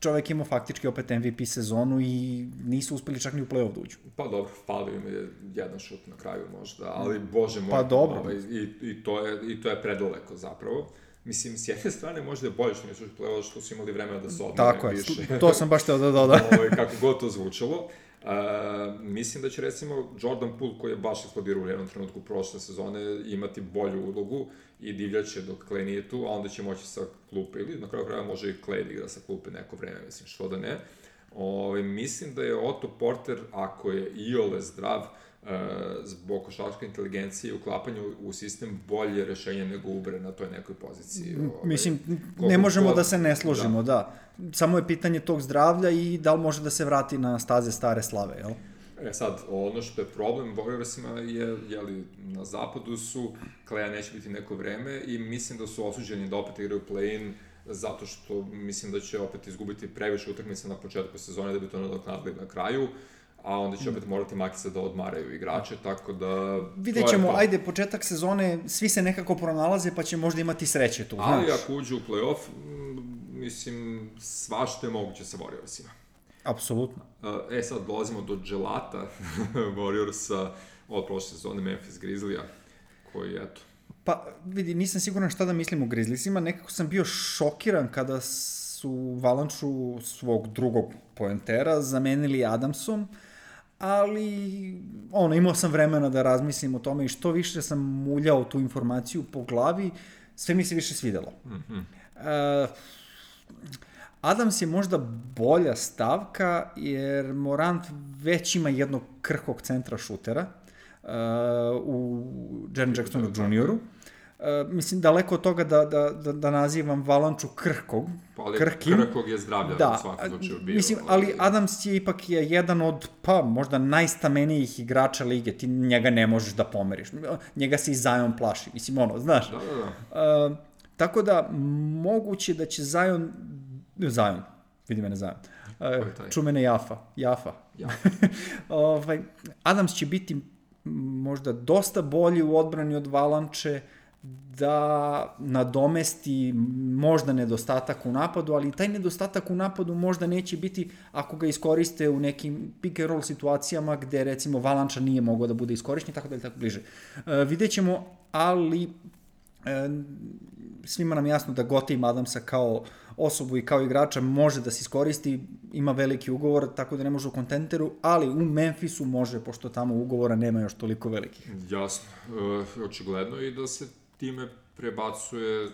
čovek imao faktički opet MVP sezonu i nisu uspeli čak ni u play-off da uđu. Pa dobro, falio im je jedan šut na kraju možda, ali bože moj. Pa dobro. Ovaj, i, i, to je, I to je predoleko zapravo. Uh, Mislim, s jedne strane možda je bolje što nisu play što su imali vremena da se odmore Tako više. je, to sam baš teo da dodam. [laughs] Ovaj, kako god to zvučalo. Uh, mislim da će recimo Jordan Poole koji je baš eksplodirao u jednom trenutku prošle sezone imati bolju ulogu i divljaće dok Clay nije tu, a onda će moći sa klupe ili na kraju kraja može i Clay da igra sa klupe neko vreme, mislim što da ne. Ove, ovaj, mislim da je Otto Porter, ako je iole zdrav, uh, zbog košarkaške inteligencije i uklapanju u sistem bolje rešenje nego Ubre na toj nekoj poziciji. Ovaj, Mislim, ne možemo da se ne složimo, da. da. Samo je pitanje tog zdravlja i da li može da se vrati na staze stare slave, jel? E sad, ono što je problem Warriorsima je, jeli, na zapadu su, Kleja neće biti neko vreme i mislim da su osuđeni da opet igraju play-in zato što mislim da će opet izgubiti previše utakmica na početku sezone da bi to nadoknadili na kraju a onda će opet morati makice da odmaraju igrače, tako da... Vidjet ćemo, ajde, početak sezone, svi se nekako pronalaze, pa će možda imati sreće tu, Ali znaš. ako uđu u play-off, mislim, svašta je moguće sa Warriorsima. Apsolutno. E sad, dolazimo do dželata [laughs] Warriorsa od prošle sezone Memphis Grizzlija, koji, eto, Pa, vidi, nisam siguran šta da mislim o Grizzliesima. Nekako sam bio šokiran kada su Valanču svog drugog poentera zamenili Adamsom, ali ono, imao sam vremena da razmislim o tome i što više sam muljao tu informaciju po glavi, sve mi se više svidelo. Mm -hmm. uh, Adams je možda bolja stavka, jer Morant već ima jednog krhkog centra šutera uh, u Jaren Jacksonu junioru. Uh, mislim, daleko od toga da, da, da, da nazivam Valanču krhkog, pa, ali krhkim. Krhkog je zdravlja da, u svakom slučaju bio. Mislim, ali Adams je ipak je jedan od, pa, možda najstamenijih igrača lige. Ti njega ne možeš da pomeriš. Njega se i Zion plaši. Mislim, ono, znaš. Da, da, da. Uh, tako da, moguće da će Zion Zion, vidi mene Zion. Uh, čumene Jafa. Jafa. Ja. [laughs] ovaj, Adams će biti možda dosta bolji u odbrani od Valanče, da nadomesti možda nedostatak u napadu, ali taj nedostatak u napadu možda neće biti ako ga iskoriste u nekim pick and roll situacijama gde recimo Valanča nije mogao da bude iskorišten tako dalje tako bliže. E, vidjet ćemo, ali e, svima nam jasno da Gotim Adamsa kao osobu i kao igrača može da se iskoristi, ima veliki ugovor, tako da ne može u kontenteru, ali u Memphisu može, pošto tamo ugovora nema još toliko velikih. Jasno, e, očigledno i da se time prebacuje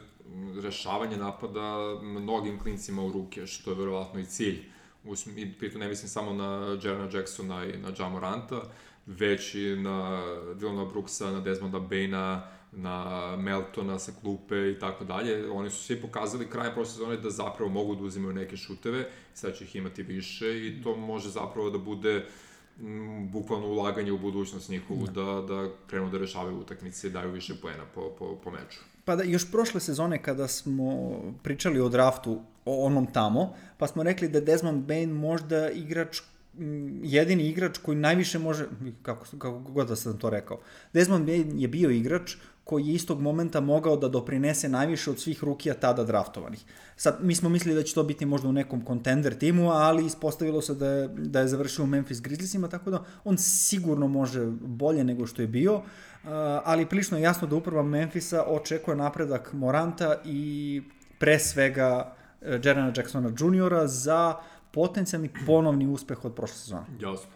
rešavanje napada mnogim klincima u ruke, što je verovatno i cilj. I pritom ne mislim samo na Jerena Jacksona i na Jamoranta, već i na Dylana Brooksa, na Desmonda Baina, na Meltona sa klupe i tako dalje. Oni su svi pokazali krajem prošle sezone da zapravo mogu da uzimaju neke šuteve, sad će ih imati više i to može zapravo da bude m, bukvalno ulaganje u budućnost njihovu, da, da, da krenu da rešavaju utakmice i daju više poena po, po, po meču. Pa da, još prošle sezone kada smo pričali o draftu, o onom tamo, pa smo rekli da Desmond Bain možda igrač jedini igrač koji najviše može, kako, kako god da sam to rekao, Desmond Bain je bio igrač koji je istog momenta mogao da doprinese najviše od svih rukija tada draftovanih. Sad, mi smo mislili da će to biti možda u nekom contender timu, ali ispostavilo se da je, da je završio u Memphis Grizzliesima, tako da on sigurno može bolje nego što je bio, ali prilično je jasno da uprava Memphisa očekuje napredak Moranta i pre svega e, Jerena Jacksona Jr. za potencijalni ponovni uspeh od prošle sezone. Jasno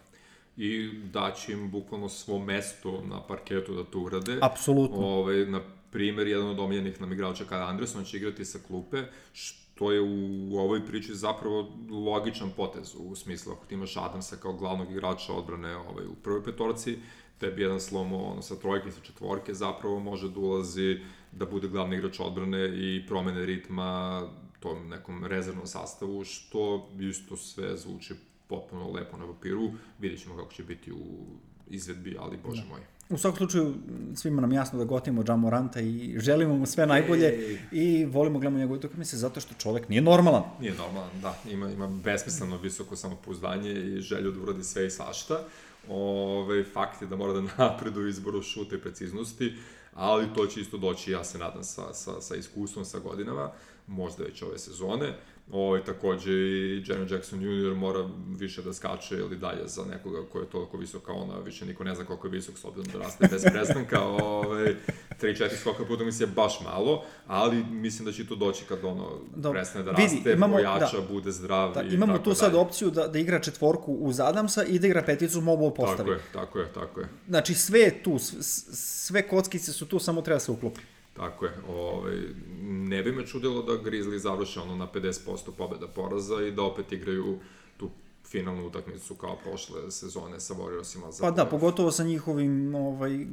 i daći im bukvalno svo mesto na parketu da to urade. Apsolutno. Ove, na primer, jedan od omiljenih nam igrača Kyle Anderson će igrati sa klupe, što je u, u ovoj priči zapravo logičan potez, u smislu ako ti imaš Adamsa kao glavnog igrača odbrane ovaj, u prvoj petorci, tebi jedan slomo ono, sa trojke sa četvorke zapravo može da ulazi da bude glavni igrač odbrane i promene ritma tom nekom rezervnom sastavu, što isto sve zvuči potpuno lepo na papiru, vidjet ćemo kako će biti u izvedbi, ali bože da. moj. U svakom slučaju, svima nam jasno da gotimo Džan Moranta i želimo mu sve najbolje Ej. i volimo gledamo njegove utakmice zato što čovek nije normalan. Nije normalan, da. Ima, ima besmisleno visoko samopouzdanje i želju da uradi sve i svašta. Ove, fakt je da mora da [laughs] napredu izboru šuta i preciznosti, ali to će isto doći, ja se nadam, sa, sa, sa iskustvom, sa godinama, možda već ove sezone. Ovaj, takođe i Jeremy Jackson Jr. mora više da skače ili dalje za nekoga ko je toliko visok kao ona, više niko ne zna koliko je visok s obzirom da raste bez prestanka, [laughs] ovaj, 3-4 skoka puta mi se baš malo, ali mislim da će to doći kad ono Dobre. prestane da raste, Vidi, imamo, pojača, da, bude zdrav da, i Imamo tako tu sad dalje. opciju da, da igra četvorku uz Adamsa i da igra peticu mobile postavi. Tako je, tako je, tako je. Znači sve je tu, sve kockice su tu, samo treba da se uklopi. Tako je. Ovaj, ne bi me čudilo da Grizzly završe ono na 50% pobeda poraza i da opet igraju tu finalnu utakmicu kao prošle sezone sa Warriorsima. Za pa da, pogotovo sa njihovim ovaj,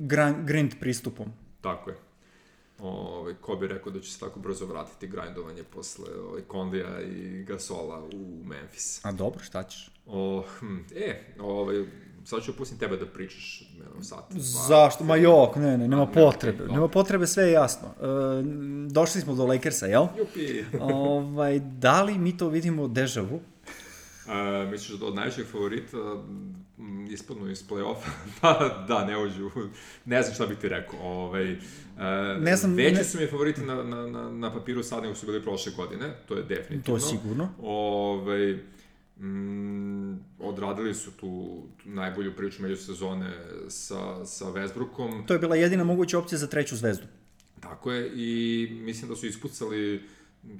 grind pristupom. Tako je. Ovaj, ko bi rekao da će se tako brzo vratiti grindovanje posle ovaj, Kondija i Gasola u Memphis. A dobro, šta ćeš? O, hm, e, ovaj, sad ću pustim tebe da pričaš jednom sat. dva. Zašto? Ma jok, ne, ne, nema A, potrebe. okej, Nema potrebe, sve je jasno. E, došli smo do Lakersa, jel? Jupi! [laughs] ovaj, da li mi to vidimo dežavu? Uh, misliš da od najvećeg favorita m, ispadnu iz play-offa? pa [laughs] da, ne uđu. Ne znam šta bih ti rekao. Ovaj, uh, Ne znam, Veći ne- su mi favoriti na, na, na, na papiru sad nego su bili prošle godine. To je definitivno. To je sigurno. Ovaj, mm, odradili su tu, tu najbolju priču među sezone sa, sa Westbrookom. To je bila jedina moguća opcija za treću zvezdu. Tako je, i mislim da su ispucali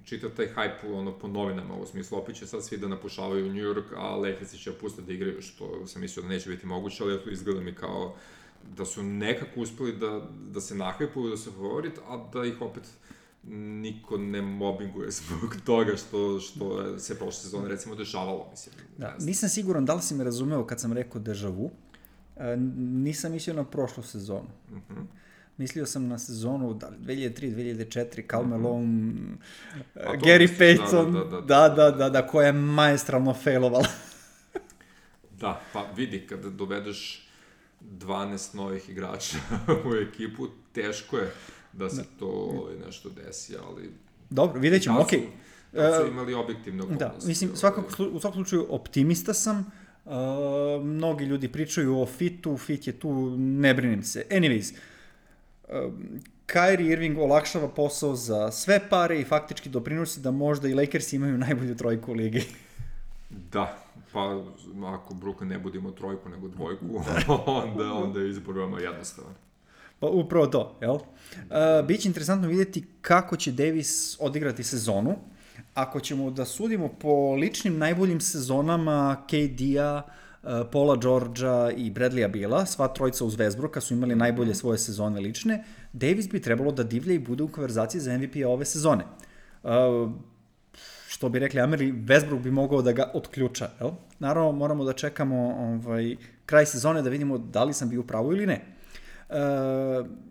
čitav taj hype ono, po novinama, u smislu opet će sad svi da napušavaju New York, a Lakersi će pustiti da igraju, što sam mislio da neće biti moguće, ali eto izgleda mi kao da su nekako uspeli da, da se nahajpuju, da su favorit, a da ih opet niko ne mobinguje zbog [laughs] toga što, što se prošle sezone recimo dešavalo, mislim. Da, nisam siguran da li si me razumeo kad sam rekao dežavu. E, nisam mislio na prošlu sezonu. Mhm. Mislio sam na sezonu da li 2003, 2004, Cal Malone, e, to Gary da, Payton, da, da, da, da, da, da, da, koja je maestralno failovala. [laughs] Da, pa vidi, kada dovedeš 12 novih igrača [laughs] u ekipu, teško je da se to ovaj, nešto desi, ali... Dobro, vidjet ćemo, tad okej. su- tad su E, imali objektivne okolnosti. Da, mislim, ovaj. svakako, u svakom slučaju optimista sam. Uh, mnogi ljudi pričaju o fitu, fit je tu, ne brinim se. Anyways, uh, Kyrie Irving olakšava posao za sve pare i faktički doprinosi da možda i Lakers imaju [laughs] najbolju trojku u ligi. Da, pa ako Brooklyn ne bude imao trojku nego dvojku, [laughs] [laughs] onda, onda je izbor veoma jednostavan. Pa upravo to, jel? Uh, Biće interesantno vidjeti kako će Davis odigrati sezonu. Ako ćemo da sudimo po ličnim najboljim sezonama KD-a, uh, Paula Georgia i Bradleya Bila, sva trojica uz Westbrooka su imali najbolje svoje sezone lične, Davis bi trebalo da divlja i bude u konverzaciji za MVP-a ove sezone. Uh, što bi rekli Ameri, Westbrook bi mogao da ga otključa, jel? Naravno, moramo da čekamo ovaj, kraj sezone da vidimo da li sam bio u pravu ili ne. E,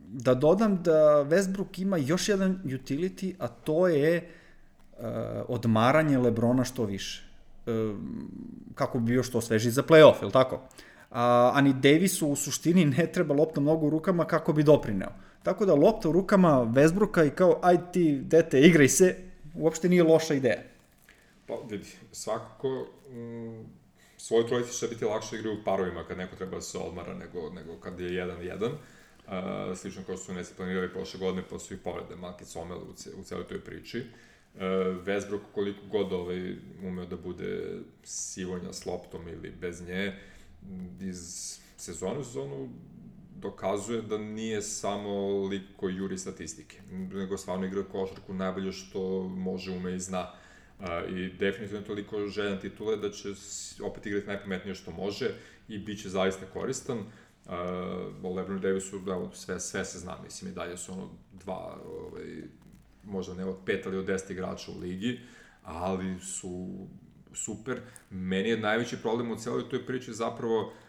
da dodam da Westbrook ima još jedan utility, a to je e, odmaranje Lebrona što više. E, kako bi bio što sveži za playoff, je li tako? A, a ni Davisu u suštini ne treba lopta mnogo u rukama kako bi doprineo. Tako da lopta u rukama Westbrooka i kao aj ti dete igraj se, uopšte nije loša ideja. Pa vidi, svakako mm, svoju trojici će biti lakše igraju u parovima kad neko treba da se odmara nego, nego kad je 1-1. Uh, slično kao su Nesi planirali prošle godine, pa su i povrede Malke Comel u, ce, u celoj toj priči. Uh, Westbrook koliko god ovaj, umeo da bude sivonja s loptom ili bez nje, iz sezonu u sezonu dokazuje da nije samo lik koji juri statistike, nego stvarno igra košarku najbolje što može, ume i zna. Uh, I definitivno je toliko željan titule da će opet igrati najpametnije što može i bit će zaista koristan. Uh, o Lebronu Davisu, da, sve, sve se zna, mislim, i dalje su ono dva, ovaj, možda ne od pet, ali od deset igrača u ligi, ali su super. Meni je najveći problem u celoj toj priči zapravo Mm,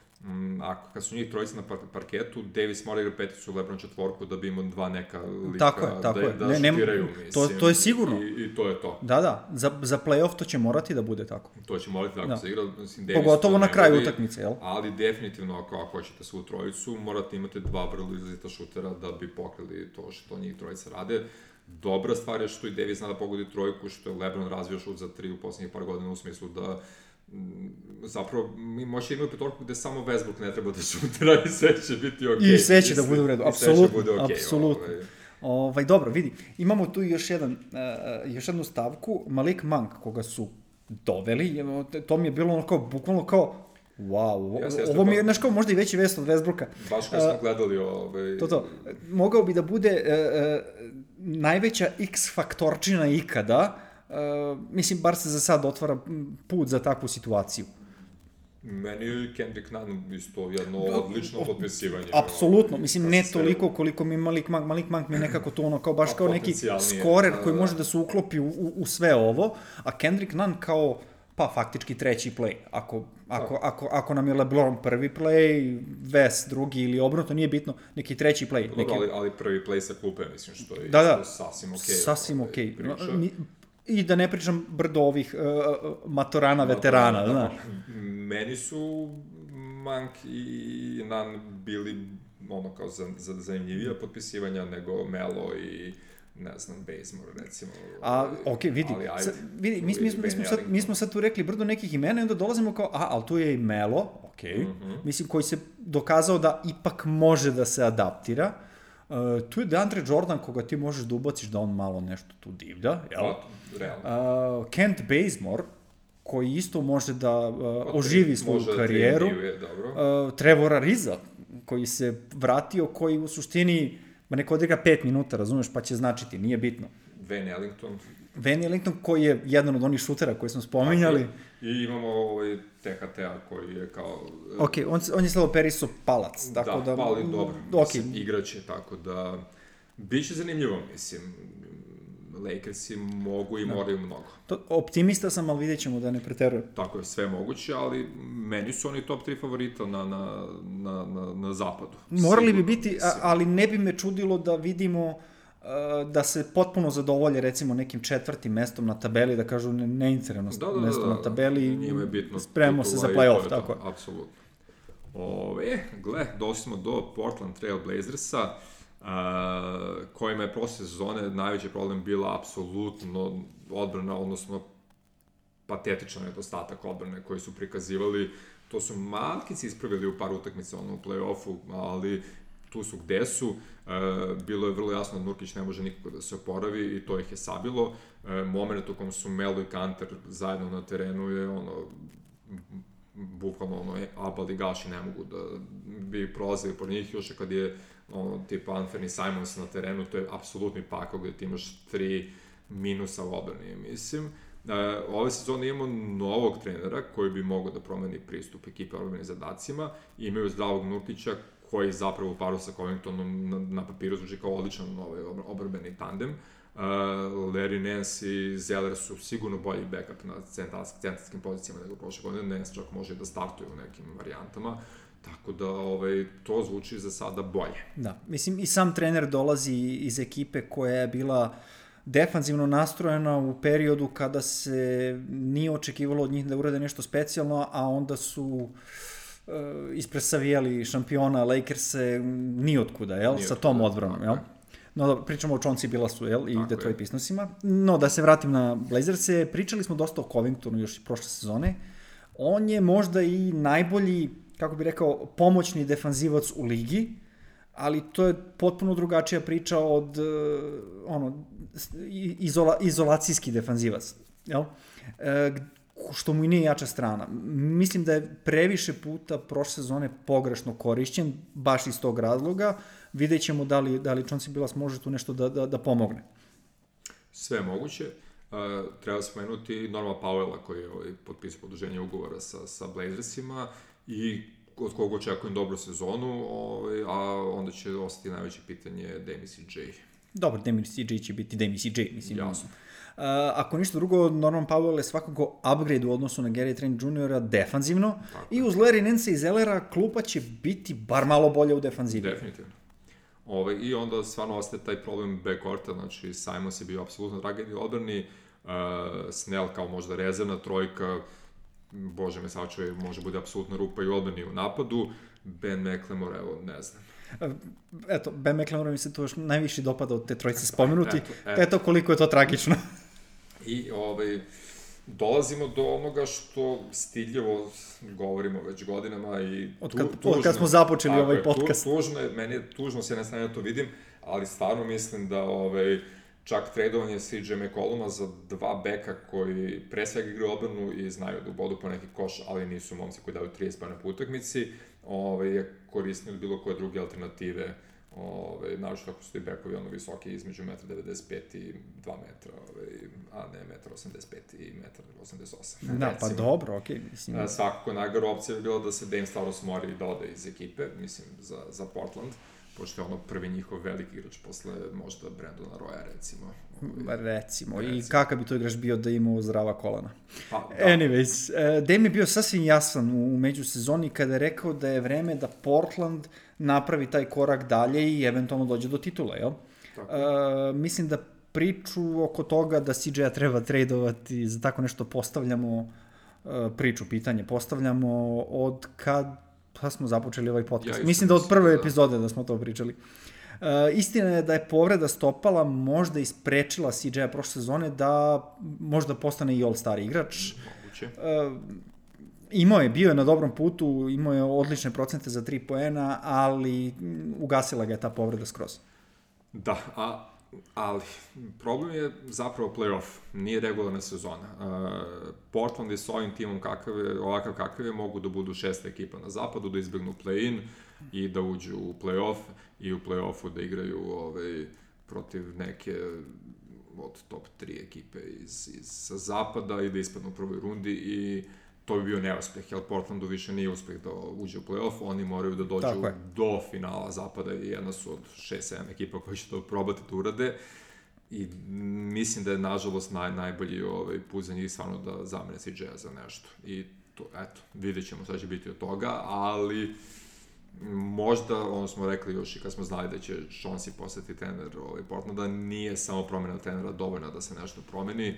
ako kad su njih trojica na par parketu, Davis mora igra peticu, LeBron četvorku da bi imao dva neka lika Tako je, tako da, je. da Ne, šutiraju, to- mislim. to je sigurno. I, I to je to. Da, da, za, za playoff to će morati da bude tako. To će morati tako Da. da. se igra. Mislim, Davis Pogotovo to na kraju utakmice, jel? Ali definitivno ako, ako hoćete svu trojicu, morate imati dva vrlo izrazita šutera da bi pokrili to što njih trojica rade. Dobra stvar je što i Davis zna da pogodi trojku, što je LeBron razvio šut za tri u poslednjih par godina u smislu da mm, zapravo mi možete imati petorku gde samo Westbrook ne treba da šutira i sve će biti okej. I sve će da bude u redu, apsolutno, bude okej, apsolutno. ovaj. Ovaj, dobro, vidi, imamo tu još, jedan, uh, još jednu stavku, Malik Monk, koga su doveli, to mi je bilo ono kao, bukvalno kao, wow, Jeste, jeste, ovo mi je, pa- znaš kao, možda i veći vest od Westbrooka. Baš kad smo gledali ovaj... To to, mogao bi da bude uh, uh, najveća X faktorčina ikada, uh, mislim, bar se za sad otvara put za takvu situaciju. Meni je Kendrick Nunn isto jedno odlično potpisivanje. Apsolutno, mislim ne toliko koliko mi Malik Monk, Malik Monk mi nekako to ono kao baš Pa, kao neki skorer da, koji da. može da se uklopi u, u, u sve ovo, a Kendrick Nunn kao pa faktički treći play. Ako, ako, ako, ako nam je LeBron prvi play, Wes drugi ili obrnuto, nije bitno, neki treći play. Dobro, Neki, ali, ali prvi play sa klupe, mislim, što je Da, da. sasvim okej. sasvim ovaj, okej. Okay. I da ne pričam brdo ovih uh, matorana, veterana, da, znaš. Meni su Monk i Nan bili ono kao za, za zanimljivija potpisivanja nego Melo i ne znam, Bazemore, recimo. A, ovaj, ok, vidi, ali, ajde, sad, vidi mi, mi, smo, mi, smo sad, mi smo sad tu rekli brdo nekih imena i onda dolazimo kao, a, ali tu je i Melo, ok, mm -hmm. mislim, koji se dokazao da ipak može da se adaptira. Uh, tu je DeAndre Jordan koga ti možeš da ubaciš da on malo nešto tu divlja, jel? Pa, realno. Uh, Kent Bazemore, koji isto može da uh, oživi svoju može da karijeru. Može dobro. Uh, Trevor Ariza, koji se vratio, koji u suštini Ma neko odigra 5 minuta, razumeš, pa će značiti, nije bitno. Van Ellington. Van Ellington koji je jedan od onih šutera koje smo spominjali. I imamo ovaj THT-a koji je kao... Ok, on, on je slavo Periso palac, tako da... Da, pa ali dobro, okay. igraće, tako da... Biće zanimljivo, mislim. Lakersi mogu i da. moraju mnogo. To, optimista sam, ali vidjet ćemo da ne preterujem. Tako je, sve moguće, ali meni su oni top 3 favorita na, na, na, na, na zapadu. Morali Sigurno, bi biti, a, ali ne bi me čudilo da vidimo da se potpuno zadovolje recimo nekim četvrtim mestom na tabeli, da kažu ne, neinterno da, da, da, mesto da, da, na tabeli, njima je bitno spremamo se za play-off, tako Apsolutno. Ove, gle, došli smo do Portland Trail Blazersa. Uh, kojima je prošle sezone najveći problem bila apsolutno odbrana, odnosno patetičan nedostatak odbrane koji su prikazivali. To su malkici ispravili u par utakmica ono, u play-offu, ali tu su gde su. E, bilo je vrlo jasno da Nurkić ne može nikako da se oporavi i to ih je sabilo. E, moment u kom su Melo i Kanter zajedno na terenu je ono bukvalno ono, Abal i Gaši ne mogu da bi prolazili po njih, još kad je ono, tipa Anthony Simons na terenu, to je apsolutni pakao gde ti imaš tri minusa u odbrani, mislim. Uh, ove sezone imamo novog trenera koji bi mogao da promeni pristup ekipe odbranim zadacima. Imaju zdravog Nurkića koji zapravo u paru sa Covingtonom na, na papiru zvuči kao odličan ovaj obrambeni tandem. Uh, Larry Nance i Zeller su sigurno bolji backup na centarskim pozicijama nego prošle godine. Nance čak može da startuje u nekim varijantama. Tako da ovaj, to zvuči za sada bolje. Da, mislim i sam trener dolazi iz ekipe koja je bila defanzivno nastrojena u periodu kada se nije očekivalo od njih da urade nešto specijalno, a onda su uh, ispresavijali šampiona Lakers-e nijotkuda, jel? Nijotkuda, Sa tom odbranom, jel? No, da, pričamo o Chauncey Billasu, jel? I Tako Detroit Pistonsima. No, da se vratim na Blazers-e, pričali smo dosta o Covingtonu još i prošle sezone. On je možda i najbolji kako bi rekao, pomoćni defanzivac u ligi, ali to je potpuno drugačija priča od uh, ono, izola, izolacijski defanzivac. Jel? E, što mu i nije jača strana. Mislim da je previše puta prošle sezone pogrešno korišćen, baš iz tog razloga. Vidjet ćemo da li, da li Chauncey Billas može tu nešto da, da, da pomogne. Sve moguće. Uh, treba spomenuti Norma Powella koji je ovaj, potpisao produženje ugovora sa, sa Blazersima i od koga očekujem dobru sezonu, ovaj, a onda će ostati najveće pitanje Demis i J. Dobro, Demis i J će biti Demis i J, mislim. Jasno. Uh, ako ništa drugo, Norman Powell je svakako upgrade u odnosu na Gary Trent Jr. defanzivno Tako. i uz Larry Nance i Zellera klupa će biti bar malo bolje u defanzivi. Definitivno. Ove, I onda stvarno ostaje taj problem backcourta, znači Simons je bio apsolutno dragani odbrani, uh, Snell kao možda rezervna trojka, bože me sačuje, može bude apsolutna rupa i odbrani u napadu. Ben McLemore, evo, ne znam. Eto, Ben McLemore mi se tu još najviše dopada od te trojice spomenuti. Eto, eto. eto koliko je to tragično. [laughs] I ovaj, dolazimo do onoga što stiljevo govorimo već godinama i od kad, tu, tužno, od kad smo započeli ovaj podcast. Tu, tužno je, meni je tužno s jedne strane da to vidim, ali stvarno mislim da ovaj, čak tradovanje CJ McColluma za dva beka koji pre svega igraju odbranu i znaju da ubodu po neki koš, ali nisu momci koji daju 30 pojene po utakmici, ovaj, je korisnije od bilo koje druge alternative Ove, naravno ako su ti bekovi ono visoki između 1,95 i 2 metra, ove, a ne 1,85 i 1,88. Da, pa dobro, okej. Okay, mislim. A, svakako najgora opcija je bila da se Dame Stavros mori da ode iz ekipe, mislim, za, za Portland. Uh, pošto je ono prvi njihov veliki igrač posle možda Brandona Roya, recimo. Recimo. recimo. I kakav bi to igrač bio da ima zdrava kolana. Pa, da. Anyways, uh, Dame je bio sasvim jasan u međusezoni kada je rekao da je vreme da Portland napravi taj korak dalje i eventualno dođe do titula, jel? Tako. Uh, mislim da priču oko toga da CJ-a treba tradovati, za tako nešto postavljamo uh, priču, pitanje postavljamo od kad pa smo započeli ovaj podcast. Ja Mislim da od prve da. epizode da smo to pričali. Uh, istina je da je povreda stopala možda isprečila CJ-a prošle sezone da možda postane i all-star igrač. Moguće. Uh, imao je, bio je na dobrom putu, imao je odlične procente za 3 poena, ali mm, ugasila ga je ta povreda skroz. Da, a, ali problem je zapravo playoff, nije regularna sezona. Uh, Portland je s ovim timom kakav je, ovakav kakav je, mogu da budu šesta ekipa na zapadu, da izbjegnu play-in i da uđu u playoff i u play-offu da igraju ovaj, protiv neke od top 3 ekipe iz, iz sa zapada i da ispadnu u prvoj rundi i to bi bio neuspeh, jer Portlandu više nije uspeh da uđe u playoff, oni moraju da dođu Tako je. do finala zapada i jedna su od 6-7 ekipa koji će to probati da urade. I mislim da je nažalost naj, najbolji ovaj, put za njih stvarno da zamene CJ-a za nešto. I to, eto, vidjet ćemo šta će biti od toga, ali možda, ono smo rekli još i kad smo znali da će Chauncey postati trener ovaj, Portlanda, nije samo promjena trenera dovoljna da se nešto promeni,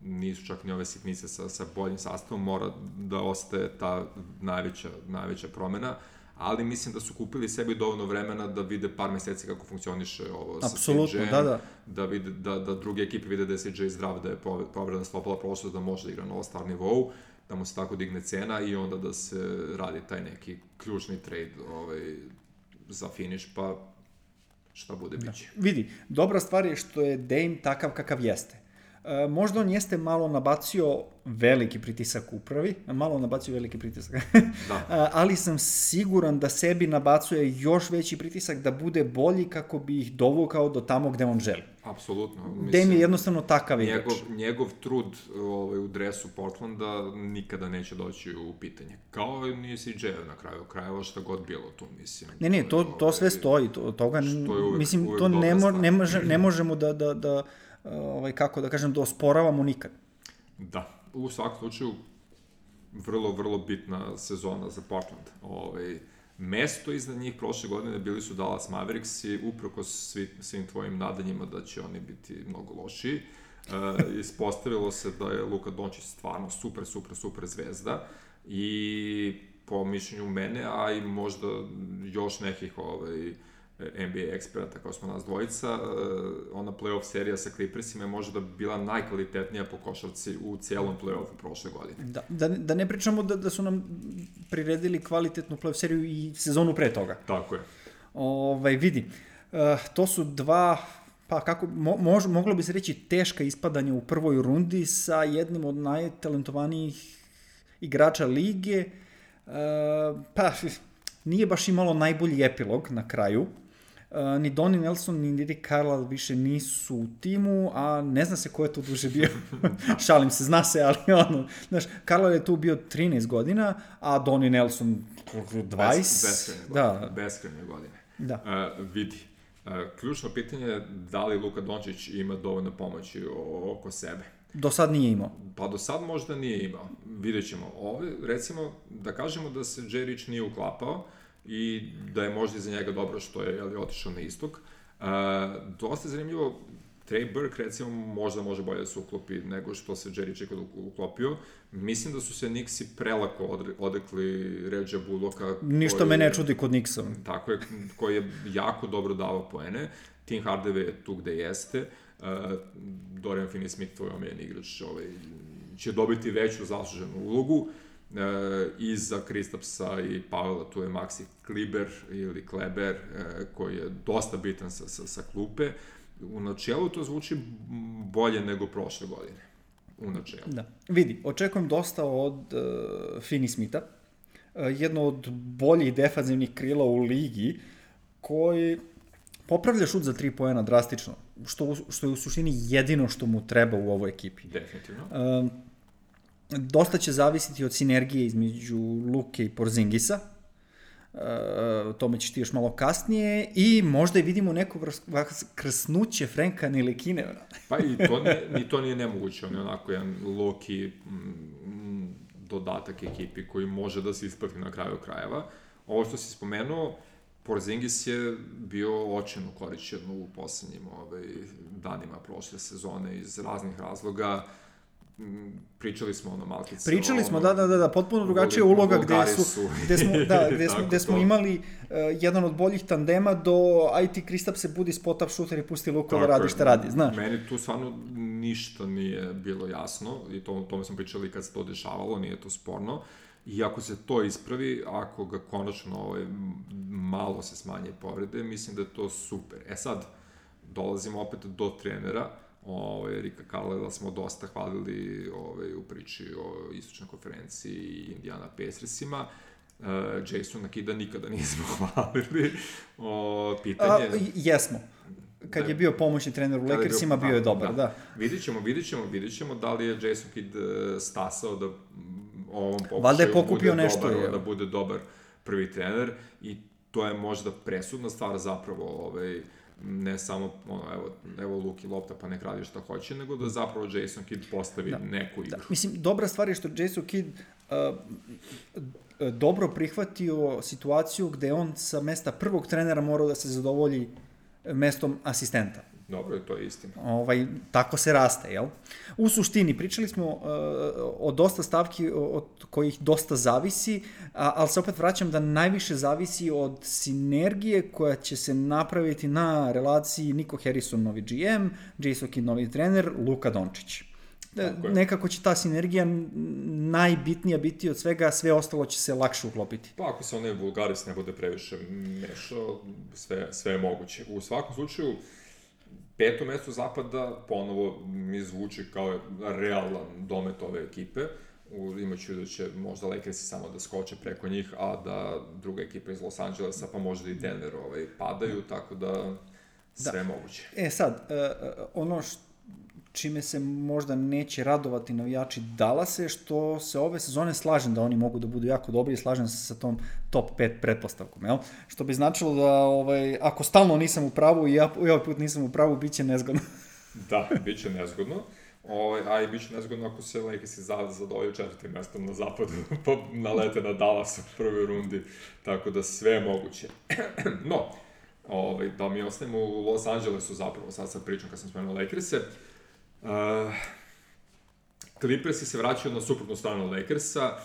nisu čak ni ove sitnice sa, sa boljim sastavom, mora da ostaje ta najveća, najveća promena, ali mislim da su kupili sebi dovoljno vremena da vide par meseci kako funkcioniše ovo sa CJ-em, da, da. da, vide, da, da druge ekipe vide da je CJ zdrav, da je povreda stopala prošlost, da može da igra na all-star nivou, da mu se tako digne cena i onda da se radi taj neki ključni trade ovaj, za finish, pa šta bude da. biće. Vidi, dobra stvar je što je Dame takav kakav jeste. E, možda on jeste malo nabacio veliki pritisak upravi, malo nabacio veliki pritisak, [laughs] Da. E, ali sam siguran da sebi nabacuje još veći pritisak da bude bolji kako bi ih dovukao do tamo gde on želi. Apsolutno. Dame je jednostavno takav igrač. njegov, njegov trud ovaj, u dresu Portlanda nikada neće doći u pitanje. Kao i ni CJ na kraju krajeva šta god bilo tu, mislim. Ne, ne, to, to sve stoji, to, toga, Što je uvek- mislim, uvek to ne, mo, ne, može, ne možemo da, da, da, ovaj, kako da kažem, da osporavamo nikad. Da, u svakom slučaju vrlo, vrlo bitna sezona za Portland. Ovaj, mesto iznad njih prošle godine bili su Dallas Mavericks i uprko svi, svim tvojim nadanjima da će oni biti mnogo lošiji. E, ispostavilo se da je Luka Dončić stvarno super, super, super zvezda i po mišljenju mene, a i možda još nekih ovaj, NBA eksperata kao smo nas dvojica, e, ona playoff serija sa Clippersima je možda bila najkvalitetnija po košarci u cijelom playoffu prošle godine. Da, da, da ne pričamo da, da su nam priredili kvalitetnu playoff seriju i sezonu pre toga. Tako je. Ovaj, vidi, uh, to su dva pa kako, mo, mož, moglo bi se reći teška ispadanja u prvoj rundi sa jednim od najtalentovanijih igrača lige. Uh, pa, nije baš imalo najbolji epilog na kraju. Uh, ni Donnie Nelson, ni Rick Carlisle više nisu u timu, a ne zna se ko je tu duže bio. [laughs] Šalim se, zna se, ali ono, znaš, Carlisle je tu bio 13 godina, a Donnie Nelson 20. Bes, beskrajne godine. da, godine. da. Uh, vidi, uh, ključno pitanje je da li Luka Dončić ima dovoljno pomoći oko sebe. Do sad nije imao. Pa do sad možda nije imao. Vidjet ćemo. Ove, recimo, da kažemo da se Rich nije uklapao i da je možda iza njega dobro što je jeli, otišao na istok. Uh, dosta je zanimljivo, Trey Burke recimo možda može bolje da se uklopi nego što se Jerry Chico uklopio. Mislim da su se Nixi prelako odre, odrekli Ređa Bullocka. Ništa koji- me ne čudi kod Nixa. Tako je, koji je jako dobro davao poene. Tim Hardaway je tu gde jeste. Uh, Dorian Finney-Smith, tvoj omiljeni igrač, ovaj, će dobiti veću zasluženu ulogu. E, iza Kristapsa i Pavela tu je Maxi Kliber ili Kleber e, koji je dosta bitan sa, sa, sa klupe. U načelu to zvuči bolje nego prošle godine. U načelu. Da. Vidi, očekujem dosta od uh, Finney Smitha, uh, jedno od boljih defanzivnih krila u ligi, koji popravlja šut za 3 poena drastično, što, što je u suštini jedino što mu treba u ovoj ekipi. Definitivno. Um, dosta će zavisiti od sinergije između Luke i Porzingisa. Uh, tome ćeš ti još malo kasnije i možda i vidimo neko krsnuće Frenka Nilikine. Pa i to, nije, ni to nije nemoguće, on je onako jedan loki dodatak ekipi koji može da se isplati na kraju krajeva. Ovo što si spomenuo, Porzingis je bio očeno korišćen u poslednjim ovaj, danima prošle sezone iz raznih razloga. Pričali smo ono malkice. Pričali smo, ono, da, da, da, da, potpuno drugačija uloga gde su, gde smo, da, [laughs] gde smo, gde smo to. imali uh, jedan od boljih tandema do IT Kristap se budi spot-up shooter i pusti Tako radi šta radi, znaš. Meni tu stvarno ništa nije bilo jasno i to, tome smo pričali kad se to dešavalo, nije to sporno. I ako se to ispravi, ako ga konačno ovaj, malo se smanje povrede, mislim da je to super. E sad, dolazimo opet do trenera, ovaj, Rika Carlela smo dosta hvalili ovaj, u priči o istočnoj konferenciji i Indiana Pacersima. Uh, Jason Akida nikada nismo [laughs] hvalili. O, A, pitanje... jesmo. Kad Da. je bio pomoćni trener u je bio- Lakersima, bio je dobar, da. Vidit ćemo, vidit ćemo, vidit ćemo da li je Jason Kidd e, stasao da ovom pokušaju Valjda je pokupio bude nešto, dobar, je. da bude dobar prvi trener i to je možda presudna stvar zapravo ovaj, ne samo, ono, evo, evo Luki lopta pa nek radi šta hoće, nego da zapravo Jason Kidd postavi Da. neku igru. Da, mislim, dobra stvar je što Jason Kidd uh, dobro prihvatio situaciju gde on sa mesta prvog trenera morao da se zadovolji mestom asistenta. Dobro, to je istina. Ovaj, tako se raste, jel? U suštini, pričali smo uh, o dosta stavki od kojih dosta zavisi, a, ali se opet vraćam da najviše zavisi od sinergije koja će se napraviti na relaciji Niko Harrison, novi GM, Jason Kidd, novi trener, Luka Dončić. E, Tako. Nekako će ta sinergija najbitnija biti od svega, sve ostalo će se lakše uklopiti. Pa ako se onaj vulgaris ne bude previše mešao, sve, sve je moguće. U svakom slučaju, peto mesto zapada ponovo mi zvuči kao realan domet ove ekipe. Imaću da će možda Lakersi samo da skoče preko njih, a da druga ekipa iz Los Angelesa, pa možda i Denver ovaj, padaju, tako da sve je moguće. E sad, e, ono š, čime se možda neće radovati navijači Dallasa je što se ove sezone slažem da oni mogu da budu jako dobri i slažem se sa tom top 5 pretpostavkom, jel? Što bi značilo da ovaj, ako stalno nisam u pravu i ja i ovaj put nisam u pravu, bit će nezgodno. [laughs] Da, bit će nezgodno. Ovaj, a i bit će nezgodno ako se Lakersi za, zadovolju četvrtim mestom na zapadu, [laughs] pa nalete na Dallas u prvoj rundi, tako da sve je moguće. [clears throat] no, ovaj, da mi ostanemo u Los Angelesu zapravo, sad sad pričam kad sam spomenuo Lakerse. Uh, Clippersi se vraćaju na suprotnu stranu Lakersa,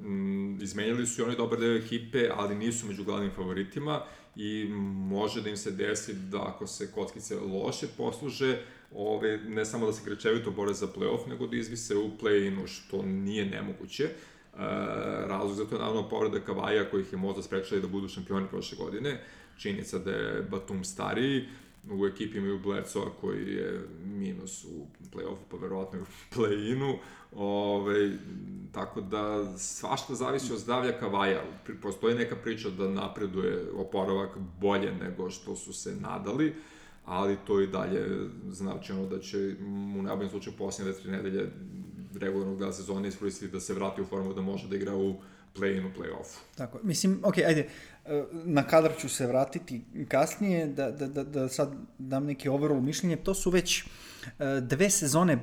mm, izmenjali su i oni dobar deo ekipe, ali nisu među glavnim favoritima i može da im se desi da ako se kockice loše posluže, ove, ne samo da se grečevito bore za playoff, nego da izvise u play-inu, što nije nemoguće. E, razlog za to je naravno povreda Kavaja kojih je možda sprečali da budu šampioni prošle godine. Činjenica da je Batum stariji, u ekipi imaju Bledsoa koji je minus u play-offu, pa verovatno u play-inu. Ove, tako da svašta zavisi od zdravlja Kavaja. Postoji neka priča da napreduje oporavak bolje nego što su se nadali, ali to i dalje znači ono da će u najboljem slučaju posljednje dve, tri nedelje regularnog dela sezone iskoristiti da se vrati u formu da može da igra u play-inu, play-offu. Tako, mislim, ok, ajde, na kadar ću se vratiti kasnije, da, da, da, da sad dam neke overall mišljenje, to su već e, dve sezone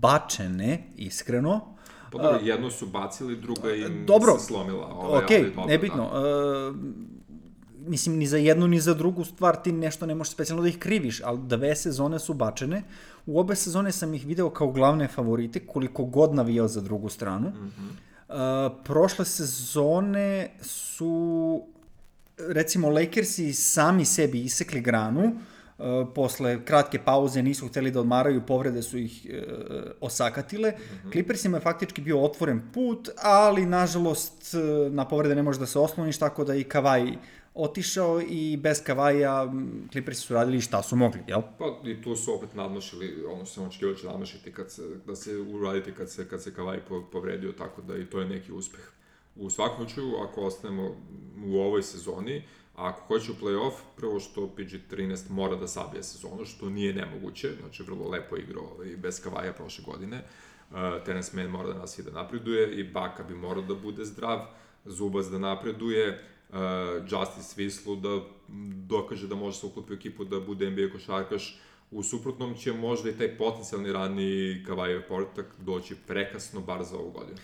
bačene, iskreno, Pa dobro, jedno su bacili, druga im dobro. se slomila. Ovaj, ok, ali dobro, nebitno. Da. Mislim, ni za jednu, ni za drugu stvar ti nešto ne možeš specijalno da ih kriviš, ali dve sezone su bačene. U obe sezone sam ih video kao glavne favorite, koliko god navijao za drugu stranu. Mm -hmm. uh, prošle sezone su, recimo, Lakersi sami sebi isekli granu, Uh, posle kratke pauze nisu hteli da odmaraju, povrede su ih uh, osakatile. Mm -hmm. Clippersima je faktički bio otvoren put, ali nažalost uh, na povrede ne može da se osloniš, tako da i Kavaj otišao i bez Kavaja Clippersi su radili šta su mogli, jel? Pa i tu su opet nadmašili ono što sam očekivao da će nadmašiti kad se, da se uraditi kad se, kad se Kavaj po- povredio, tako da i to je neki uspeh. U svakom slučaju, ako ostanemo u ovoj sezoni, ako hoće u play-off, prvo što PG-13 mora da sabije sezonu, što nije nemoguće, znači vrlo lepo igrao ovaj, bez Kavaja prošle godine. Uh, Terence Mann mora da nas i da napreduje i Baka bi morao da bude zdrav, Zubac da napreduje, uh, Justice Vislu da dokaže da može se uklopiti u ekipu da bude NBA košarkaš, u suprotnom će možda i taj potencijalni rani Kavajev portak doći prekasno bar za ovu godinu.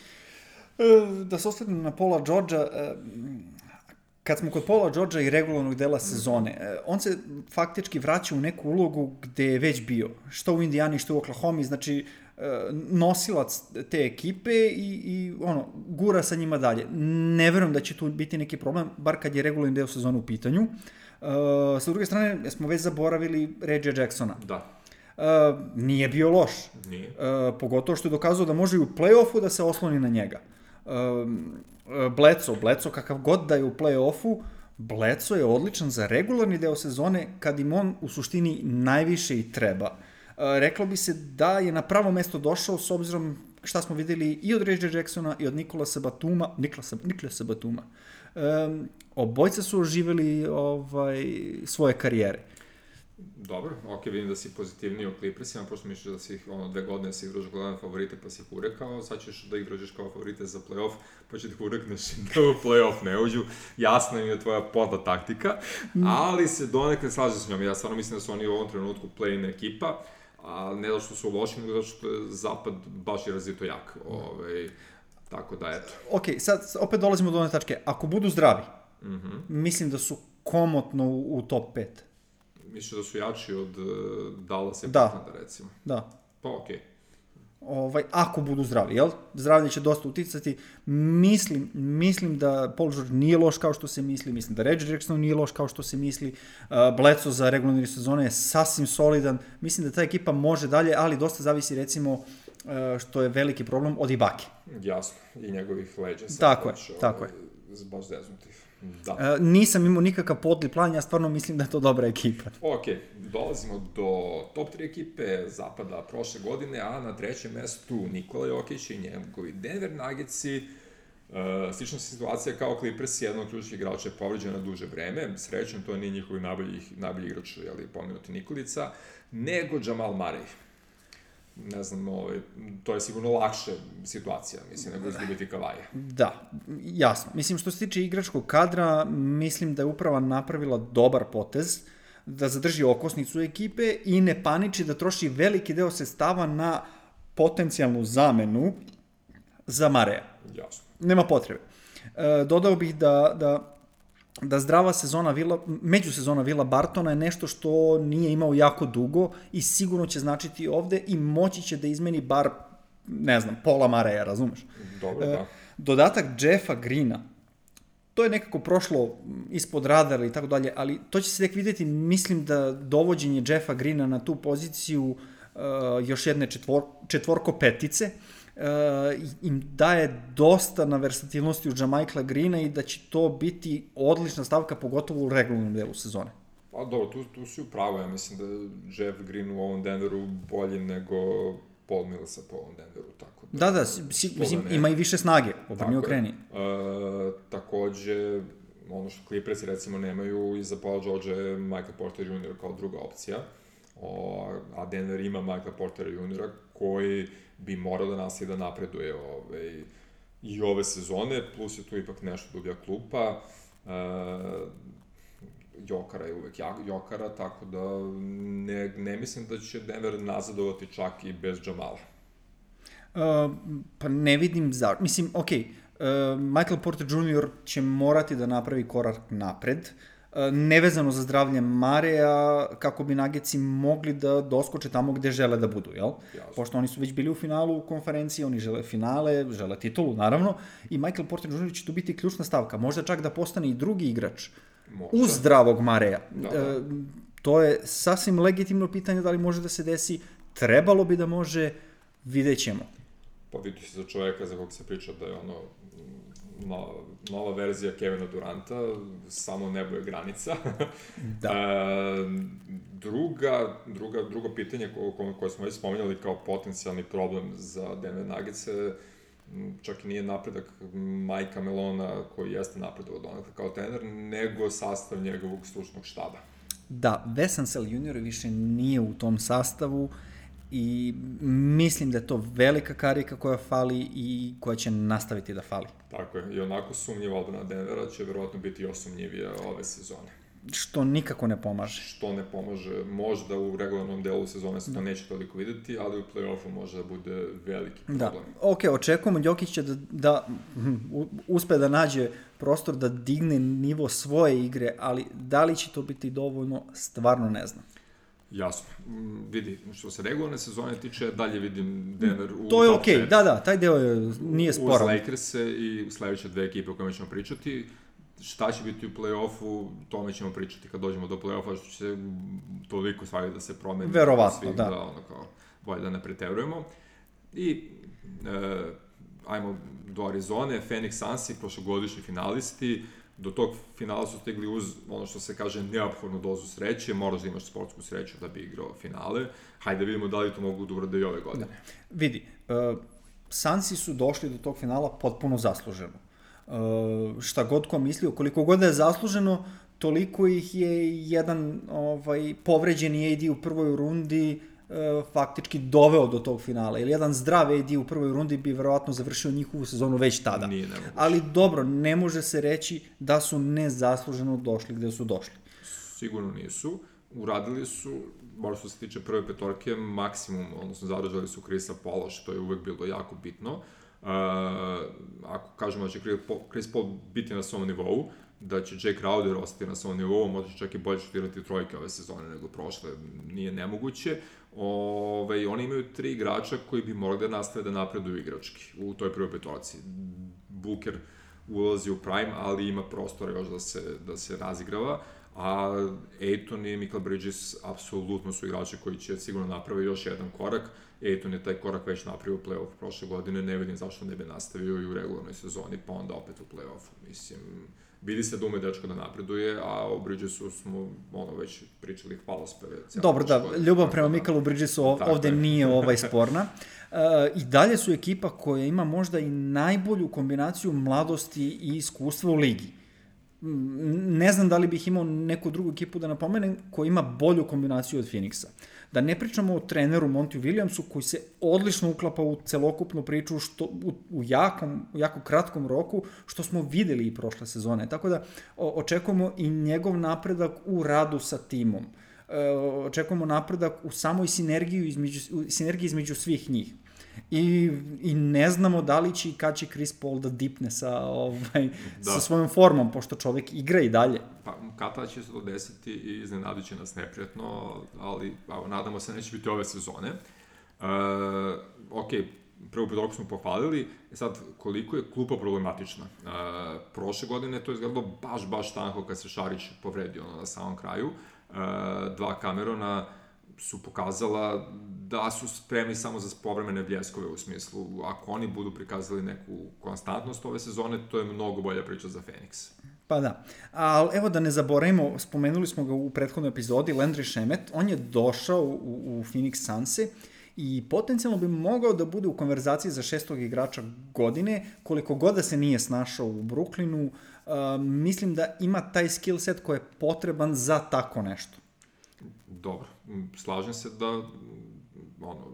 E, da se ostavim na Paula Georgia, e, kad smo kod Paula Georgia i regularnog dela sezone, e, on se faktički vraća u neku ulogu gde je već bio. Što u Indijani, što u Oklahoma, znači nosilac te ekipe i, i ono, gura sa njima dalje. Ne verujem da će tu biti neki problem, bar kad je regularni deo sezona u pitanju. Uh, sa druge strane, smo već zaboravili Reggie Jacksona. Da. Uh, nije bio loš. Nije. Uh, pogotovo što je dokazao da može i u play-offu da se osloni na njega. Bleco, Bleco kakav god da je u play-offu, Bleco je odličan za regularni deo sezone kad im on u suštini najviše i treba. Uh, reklo bi se da je na pravo mesto došao s obzirom šta smo videli i od Reggie Jacksona i od Nikolasa Batuma, Niklasa, Niklasa Batuma. Um, obojca su oživeli ovaj, svoje karijere. Dobro, ok, vidim da si pozitivniji o Clippersima, pošto misliš da si ih, ono, dve godine si igraš gledane favorite pa si ih urekao, sad ćeš da igraš kao favorite za playoff, pa će da ih urekneš da u playoff ne uđu. Jasna mi je tvoja podla taktika, ali se donekle slažem s njom. Ja stvarno mislim da su oni u ovom trenutku play-in ekipa, a ne da što su loši, nego zato što je zapad baš i razito jak. Ove, tako da, eto. Ok, sad opet dolazimo do one tačke. Ako budu zdravi, Mm -hmm. mislim da su komotno u, u top 5. Misliš da su jači od uh, Dallasa i Da. Portlanda, recimo? Da. Pa okej. Ovaj, ako budu zdravi, jel? Zdravlje će dosta uticati. Mislim, mislim da Paul George nije loš kao što se misli, mislim da Reggie Jackson nije loš kao što se misli. Uh, Bleco za regularni sezone je sasvim solidan. Mislim da ta ekipa može dalje, ali dosta zavisi recimo uh, što je veliki problem od Ibake. Jasno, i njegovih leđa. Tako je, tako ovaj, Baš zeznutih. Da. Uh, nisam imao nikakav podli plan, ja stvarno mislim da je to dobra ekipa. Ok, dolazimo do top 3 ekipe zapada prošle godine, a na trećem mestu Nikola Jokić i njegovi Denver Nuggetsi. Uh, slična situacija kao Clippers, jedan od ključnih igrača je povređen na duže vreme, srećom to nije njihovi najbolji, najbolji igrač, jeli, pomenuti Nikolica, nego Jamal Murray. Ne znam, ovaj, to je sigurno lakše situacija, mislim, nego izgubiti Kavaja. Da, jasno. Mislim, što se tiče igračkog kadra, mislim da je uprava napravila dobar potez da zadrži okosnicu ekipe i ne paniči da troši veliki deo sestava na potencijalnu zamenu za Mareja. Jasno. Nema potrebe. E, dodao bih da, da da zdrava sezona Vila, međusezona Vila Bartona je nešto što nije imao jako dugo i sigurno će značiti ovde i moći će da izmeni bar, ne znam, pola Mareja, razumeš? Dobro, E, da. Dodatak Jeffa Greena, to je nekako prošlo ispod radara i tako dalje, ali to će se tek videti, mislim da dovođenje Jeffa Greena na tu poziciju uh, još jedne četvor, četvorko petice, uh, im daje dosta na versatilnosti u Jamaikla Greena i da će to biti odlična stavka, pogotovo u regularnom delu sezone. Pa dobro, tu, tu si upravo, ja mislim da je Jeff Green u ovom Denveru bolji nego Paul Millsa po ovom Denveru, tako da... Da, da, si, mislim, da ne. ima i više snage, obrni okreni. E, takođe, ono što Clippersi recimo nemaju, iza Paul George je Michael Porter Jr. kao druga opcija, o, a Denver ima Michael Porter Jr. koji bi morao da nastavi da napreduje ovaj, i ove sezone, plus je tu ipak nešto dublja klupa, e, Jokara je uvek Jokara, tako da ne, ne mislim da će Denver nazadovati čak i bez Jamala. Uh, pa ne vidim za... Mislim, ok, uh, Michael Porter Jr. će morati da napravi korak napred, uh, nevezano za zdravlje Mareja, kako bi Nageci mogli da doskoče tamo gde žele da budu, jel? Jasno. Pošto oni su već bili u finalu konferencije, oni žele finale, žele titulu, naravno, i Michael Porter Jr. će tu biti ključna stavka. Možda čak da postane i drugi igrač Možda. uz zdravog Mareja. Da, da. E, to je sasvim legitimno pitanje da li može da se desi. Trebalo bi da može, vidjet ćemo. Pa vidi se za čoveka za kog se priča da je ono mm, nova, verzija Kevina Duranta, samo nebo je granica. [laughs] Da. e, druga, druga, drugo pitanje ko, ko, koje smo već spominjali kao potencijalni problem za Denver Nuggets je čak i nije napredak Majka Melona koji jeste napredovao donakle kao trener, nego sastav njegovog stručnog štaba. Da, Vesansel junior više nije u tom sastavu i mislim da je to velika karika koja fali i koja će nastaviti da fali. Tako je, i onako sumnjiva odbrana Denvera će verovatno biti još sumnjivija ove sezone. Što nikako ne pomaže. što ne pomaže, možda u regularnom delu sezone se to neće toliko videti, ali u play-offu može da bude veliki Da, problem. ok, očekujemo Đokića da, da hm, uspe da nađe prostor da digne nivo svoje igre, ali da li će to biti dovoljno, stvarno ne znam. Jasno. Mm, vidi, što se regularne sezone tiče, dalje vidim Denver u To je okej, četiri. da, da, taj deo je, nije Uz sporan. Lakers-e i sledeće dve ekipe o kojima ćemo pričati. Šta će biti u play-offu, tome ćemo pričati kad dođemo do play-offa, što će toliko stvari da se promeni. Verovatno, Svim, da. da. ono kao, bolje da ne preterujemo. I e, ajmo do Arizone, Phoenix Suns i prošlogodišnji finalisti, do tog finala su stigli uz ono što se kaže neophodnu dozu sreće, moraš da imaš sportsku sreću da bi igrao finale. Hajde da vidimo da li to mogu da urade i ove godine. Vidi, uh, Sansi su došli do tog finala potpuno zasluženo. Uh, šta god ko mislio, koliko god da je zasluženo, toliko ih je jedan ovaj, povređeni AD u prvoj rundi uh, faktički doveo do tog finala. Ili jedan zdrav AD u prvoj rundi bi verovatno završio njihovu sezonu već tada. Nije nemoguće. Ali dobro, ne može se reći da su nezasluženo došli gde su došli. sigurno nisu. Uradili su, bar što se tiče prve petorke, maksimum, odnosno zadržali su Krisa Paula, što je uvek bilo jako bitno. Uh, ako kažemo da će Chris Paul biti na svom nivou, da će Jake Crowder ostati na svom nivou, možda će čak i bolje šutirati trojke ove sezone nego prošle, nije nemoguće. Ove, oni imaju tri igrača koji bi morali da nastave da napreduju igrački u toj prvoj petorci. Booker ulazi u prime, ali ima prostora još da se, da se razigrava, a Aiton i Michael Bridges apsolutno su igrači koji će sigurno napraviti još jedan korak. Aiton je taj korak već napravio u play-off prošle godine, ne vidim zašto ne bi nastavio i u regularnoj sezoni, pa onda opet u play-offu. Mislim, vidi se da ume dečko da napreduje, a o Bridgesu smo ono već pričali hvalospeve. Dobro, da, ljubav prema Mikalu Bridgesu ov- ovde je. nije [laughs] ovaj sporna. Uh, I dalje su ekipa koja ima možda i najbolju kombinaciju mladosti i iskustva u ligi. Ne znam da li bih imao neku drugu ekipu da napomenem koja ima bolju kombinaciju od Phoenixa. Da ne pričamo o treneru Monty Williamsu koji se odlično uklapa u celokupnu priču što, u, u, jakom, u jako kratkom roku što smo videli i prošle sezone. Tako da o, očekujemo i njegov napredak u radu sa timom. E, očekujemo napredak u samoj sinergiju između, sinergiji između svih njih. I, I ne znamo da li će i kad će Chris Paul da dipne sa, ovaj, da. sa svojom formom, pošto čovek igra i dalje. Pa, kada će se to desiti i iznenadit će nas neprijatno, ali evo, nadamo se da neće biti ove sezone. E, ok, prvu petorku smo pohvalili, e sad koliko je klupa problematična. E, prošle godine to je izgledalo baš, baš tanko kad se Šarić povredio ono, na samom kraju. E, dva Camerona su pokazala da su spremni samo za povremene bljeskove u smislu, ako oni budu prikazali neku konstantnost ove sezone, to je mnogo bolja priča za Phoenix. Pa da. Ali evo da ne zaboravimo, spomenuli smo ga u prethodnoj epizodi, Landry Šemet, on je došao u, u Phoenix Sunse i potencijalno bi mogao da bude u konverzaciji za šestog igrača godine, koliko god da se nije snašao u Brooklynu, uh, mislim da ima taj skill set koji je potreban za tako nešto. Dobro, slažem se da m, ono,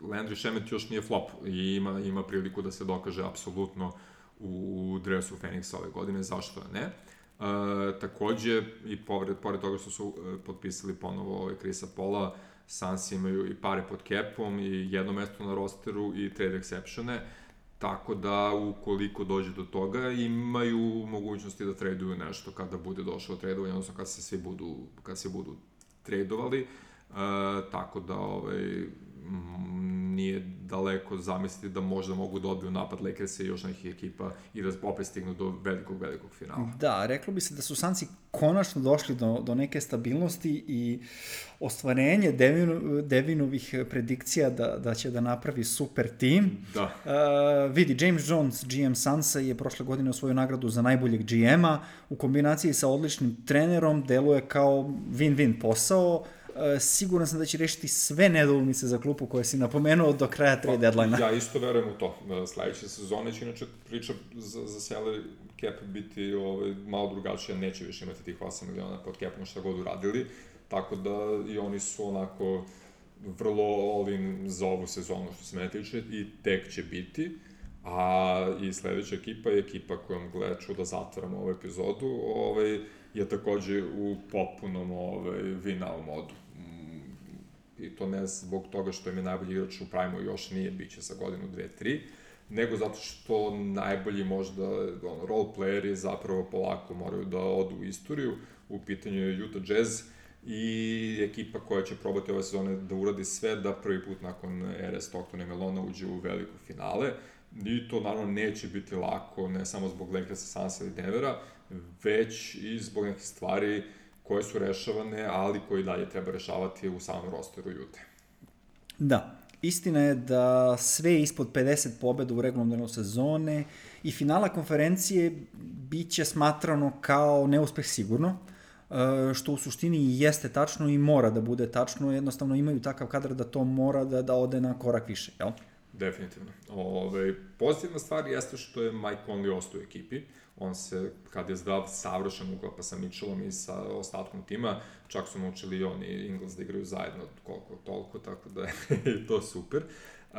Landry Šemet još nije flop i ima, ima priliku da se dokaže apsolutno u dresu Phoenixa ove godine, zašto ne. E, takođe, i pored, pored toga što su e, potpisali ponovo ovaj Krisa Pola, Suns imaju i pare pod capom i jedno mesto na rosteru i trade exceptione, tako da ukoliko dođe do toga imaju mogućnosti da traduju nešto kada bude došlo do tradovanja, odnosno kad se svi budu, kad se budu tradovali, tako da ovaj, nije daleko zamisliti da možda mogu da odbiju napad Lakersa i još nekih ekipa i da opet stignu do velikog, velikog finala. Da, reklo bi se da su Sanci konačno došli do, do neke stabilnosti i ostvarenje Devinu, Devinovih predikcija da, da će da napravi super tim. Da. Uh, vidi, James Jones, GM Sansa, je prošle godine osvojio nagradu za najboljeg GM-a. U kombinaciji sa odličnim trenerom deluje kao win-win posao. Uh, siguran sam da će rešiti sve nedoumice za klupu koje si napomenuo do kraja trade deadline-a. Ja isto verujem u to. E, Sledeće sezone će inače priča za, za salary cap biti ovaj, malo drugačija, neće više imati tih 8 miliona pod capom šta god uradili, tako da i oni su onako vrlo all-in za ovu sezonu što se mene tiče i tek će biti. A i sledeća ekipa je ekipa kojom gle da zatvaramo ovu epizodu, ovaj, je takođe u potpunom ovaj, win-now modu. I to ne zbog toga što im je najbolji igrač u Prime-u još nije, bit će za godinu, dve, tri, nego zato što najbolji možda ono, role playeri zapravo polako moraju da odu u istoriju. U pitanju je Utah Jazz i ekipa koja će probati ove sezone da uradi sve da prvi put nakon ere Stocktona i Melona uđe u veliko finale. I to naravno neće biti lako, ne samo zbog Lakersa, Sansa i Denvera, već i zbog nekih stvari koje su rešavane, ali koji dalje treba rešavati u samom rosteru Jute. Da, istina je da sve ispod 50 pobeda u regularnom delu sezone i finala konferencije biće smatrano kao neuspeh sigurno, e, što u suštini jeste tačno i mora da bude tačno, jednostavno imaju takav kadar da to mora da, da ode na korak više, jel? Definitivno. Ove, pozitivna stvar jeste što je Mike Conley ostao u ekipi. On se, kad je zdrav, savršen uklapa sa Mitchellom i sa ostatkom tima. Čak su naučili i oni Ingles da igraju zajedno koliko toliko, tako da je [laughs] to super. Uh,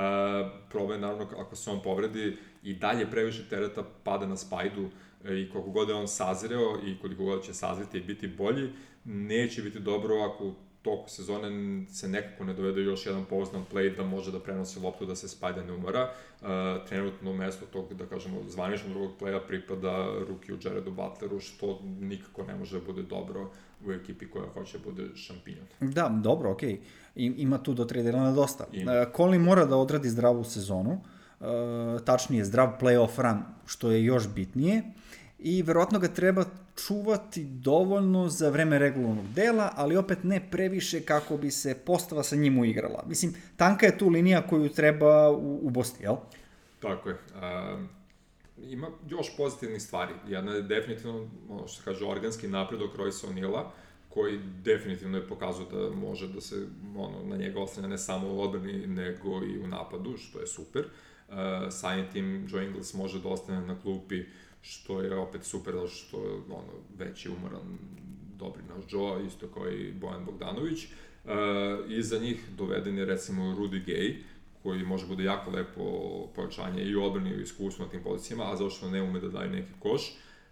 problem je naravno ako se on povredi i dalje previše tereta pada na Spajdu e, i koliko god je on sazireo i koliko god će sazreti i biti bolji, neće biti dobro ako toku sezone se nekako ne dovede još jedan pouzdan play da može da prenosi loptu da se Spajda ne umara. Uh, trenutno mesto tog, da kažemo, zvaničnog drugog playa pripada ruki u Jaredu Butleru, što nikako ne može da bude dobro u ekipi koja hoće da bude šampinjon. Da, dobro, okej. Okay. Ima tu do traderana dosta. Ima. Uh, Conley mora da odradi zdravu sezonu, uh, tačnije zdrav playoff run, što je još bitnije i verovatno ga treba čuvati dovoljno za vreme regularnog dela, ali opet ne previše kako bi se postava sa njim uigrala. Mislim, tanka je tu linija koju treba ubosti, jel? Tako je. Um, ima još pozitivnih stvari. Jedna je definitivno, ono što se kaže, organski napredok Royce O'Neala, koji definitivno je pokazao da može da se ono, na njega oslanja ne samo u odbrani, nego i u napadu, što je super. Uh, samim tim Joe Ingles može da ostane na klupi što je opet super, zato što ono, već je umoran dobri naš Joe, isto kao i Bojan Bogdanović. Uh, iza njih doveden je recimo Rudy Gay, koji može bude jako lepo pojačanje i odbrani i u iskustvu na tim pozicijama, a zašto ne ume da daje neki koš.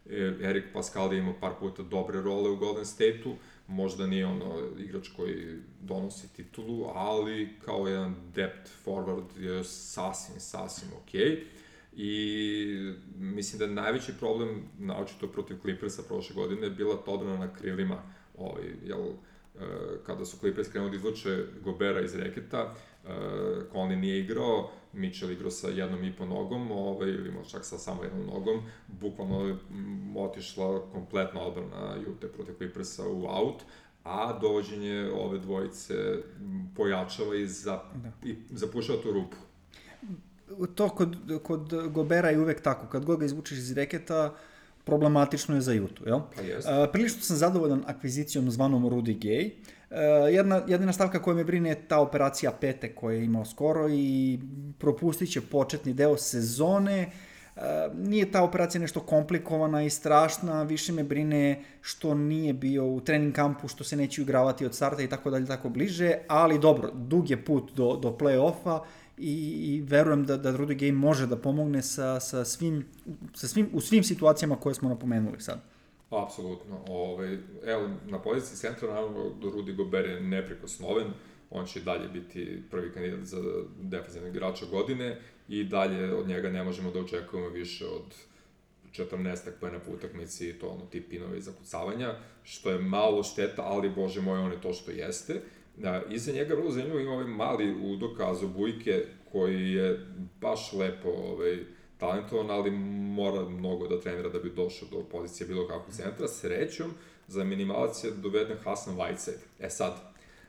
E, Erik Pascal je imao par puta dobre role u Golden State-u, možda nije ono igrač koji donosi titulu, ali kao jedan depth forward je sasvim, sasvim okej. Okay I mislim da najveći problem, naočito protiv Clippersa prošle godine, je bila to odbrana na krilima. Ovaj, jel, e, kada su Clippers krenuli da izvuče Gobera iz reketa, uh, Conley nije igrao, Mitchell igrao sa jednom i po nogom, ovaj, ili čak sa samo jednom nogom, bukvalno je otišla kompletna odbrana Jute protiv Clippersa u out, a dovođenje ove dvojice pojačava i, za, da. i zapušava tu rupu to kod, kod Gobera je uvek tako, kad god ga izvučeš iz reketa, problematično je za Jutu, jel? Pa. Uh, prilično sam zadovoljan akvizicijom zvanom Rudy Gay. Uh, jedna, jedina stavka koja me brine je ta operacija pete koja je imao skoro i propustit će početni deo sezone. Uh, nije ta operacija nešto komplikovana i strašna, više me brine što nije bio u trening kampu, što se neće igravati od starta i tako dalje, tako bliže, ali dobro, dug je put do, do play-offa i, verujem da, da Rudy Gay može da pomogne sa, sa svim, sa svim, u svim situacijama koje smo napomenuli sad. Apsolutno. Ove, ovaj, evo, na poziciji centra, naravno, Rudy Gobert je neprikosnoven, on će dalje biti prvi kandidat za defensivnog igrača godine i dalje od njega ne možemo da očekujemo više od 14 pojena po utakmici i to ono tip pinove za kucavanja, što je malo šteta, ali bože moj, on je to što jeste. Da, iza njega vrlo zanimljivo ima ovaj mali udokaz Bujke koji je baš lepo ovaj, talentovan, ali mora mnogo da trenira da bi došao do pozicije bilo kakvog centra. Srećom, za minimalac je doveden Hasan Whiteside. E sad,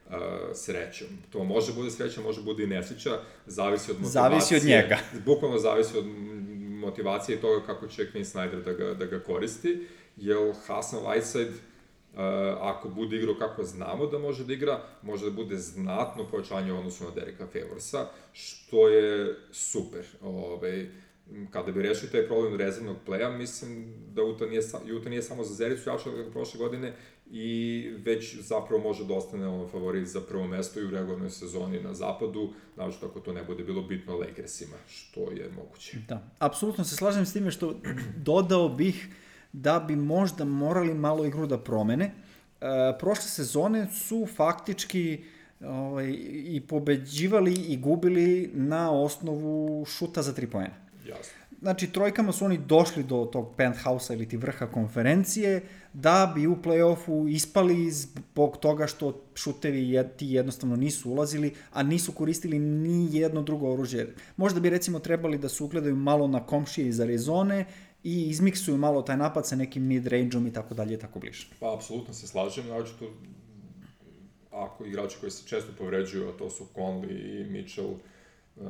uh, srećom. To može bude sreća, može bude i nesreća, zavisi od motivacije. Zavisi od njega. [laughs] Bukvalno zavisi od motivacije i toga kako će Quinn Snyder da ga, da ga koristi, jer Hasan Whiteside ako bude igrao kako znamo da može da igra, može da bude znatno povećanje odnosu na Dereka Favorsa, što je super. Ove, ovaj, kada bi rešili taj problem rezervnog pleja, mislim da Utah nije, Utah nije samo za Zericu jača od prošle godine i već zapravo može da ostane on favorit za prvo mesto i u regularnoj sezoni na zapadu, naočno ako to ne bude bilo bitno Lakersima, što je moguće. Da, apsolutno se slažem s time što dodao bih da bi možda morali malo igru da promene. E, prošle sezone su faktički ovaj, i pobeđivali i gubili na osnovu šuta za tri pojene. Jasno. znači trojkama su oni došli do tog penthouse ili ti vrha konferencije da bi u play-offu ispali zbog toga što šutevi ti jednostavno nisu ulazili, a nisu koristili ni jedno drugo oružje. Možda bi recimo trebali da se ugledaju malo na komšije iz Arizone i izmiksuju malo taj napad sa nekim mid-range-om i tako dalje i tako bliže. Pa, apsolutno se slažem, naročito ako igrači koji se često povređuju, a to su Conley i Mitchell, uh,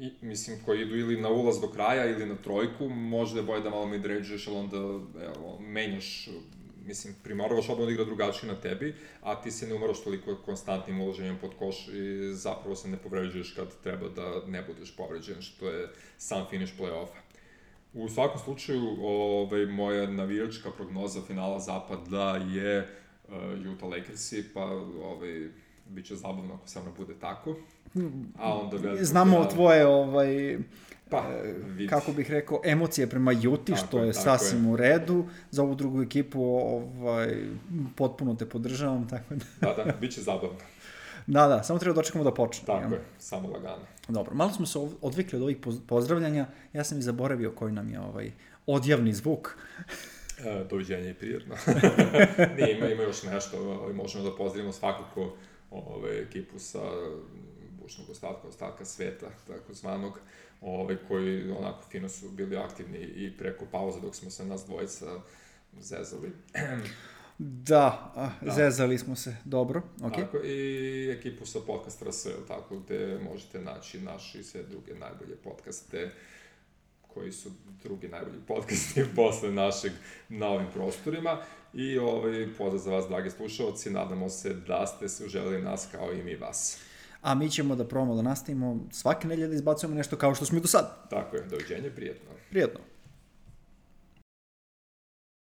i, mislim, koji idu ili na ulaz do kraja ili na trojku, možda je bolje da malo mid-rangeuješ, ali onda evo, menjaš mislim, primoravaš odmah da igra drugačije na tebi, a ti se ne umaraš toliko konstantnim uloženjem pod koš i zapravo se ne povređuješ kad treba da ne budeš povređen, što je sam finish play-offa. U svakom slučaju, ovaj, moja navijačka prognoza finala zapada je uh, Utah Lakersi, pa ovaj, bit će zabavno ako samo bude tako. A onda veliko Znamo finale. tvoje, ovaj, pa, vidi. kako bih rekao, emocije prema Juti, tako što je, je sasvim je. u redu. Za ovu drugu ekipu ovaj, potpuno te podržavam. [laughs] Tako da, da, da bit će zabavno. Da, da, samo treba da očekamo da počne. Tako ja. je, samo lagano. Dobro, malo smo se odvikli od ovih pozdravljanja. Ja sam i zaboravio koji nam je ovaj odjavni zvuk. E, doviđenja i prijetno. [laughs] Nije, ima, ima još nešto, ali možemo da pozdravimo svakako ove, ekipu sa bušnog ostatka, ostatka sveta, tako zvanog, ove, koji onako fino su bili aktivni i preko pauze dok smo se nas dvojica zezali. [clears throat] Da, da, zezali smo se, dobro, ok. Tako, i ekipu sa podcast RS, tako, gde možete naći naši sve druge najbolje podcaste, koji su drugi najbolji [laughs] podcasti posle našeg na ovim prostorima. I ovaj, pozdrav za vas, dragi slušalci, nadamo se da ste se uželili nas kao i mi vas. A mi ćemo da probamo da nastavimo svake nedelje da izbacujemo nešto kao što smo i do sad. Tako je, doviđenje, prijetno. Prijetno.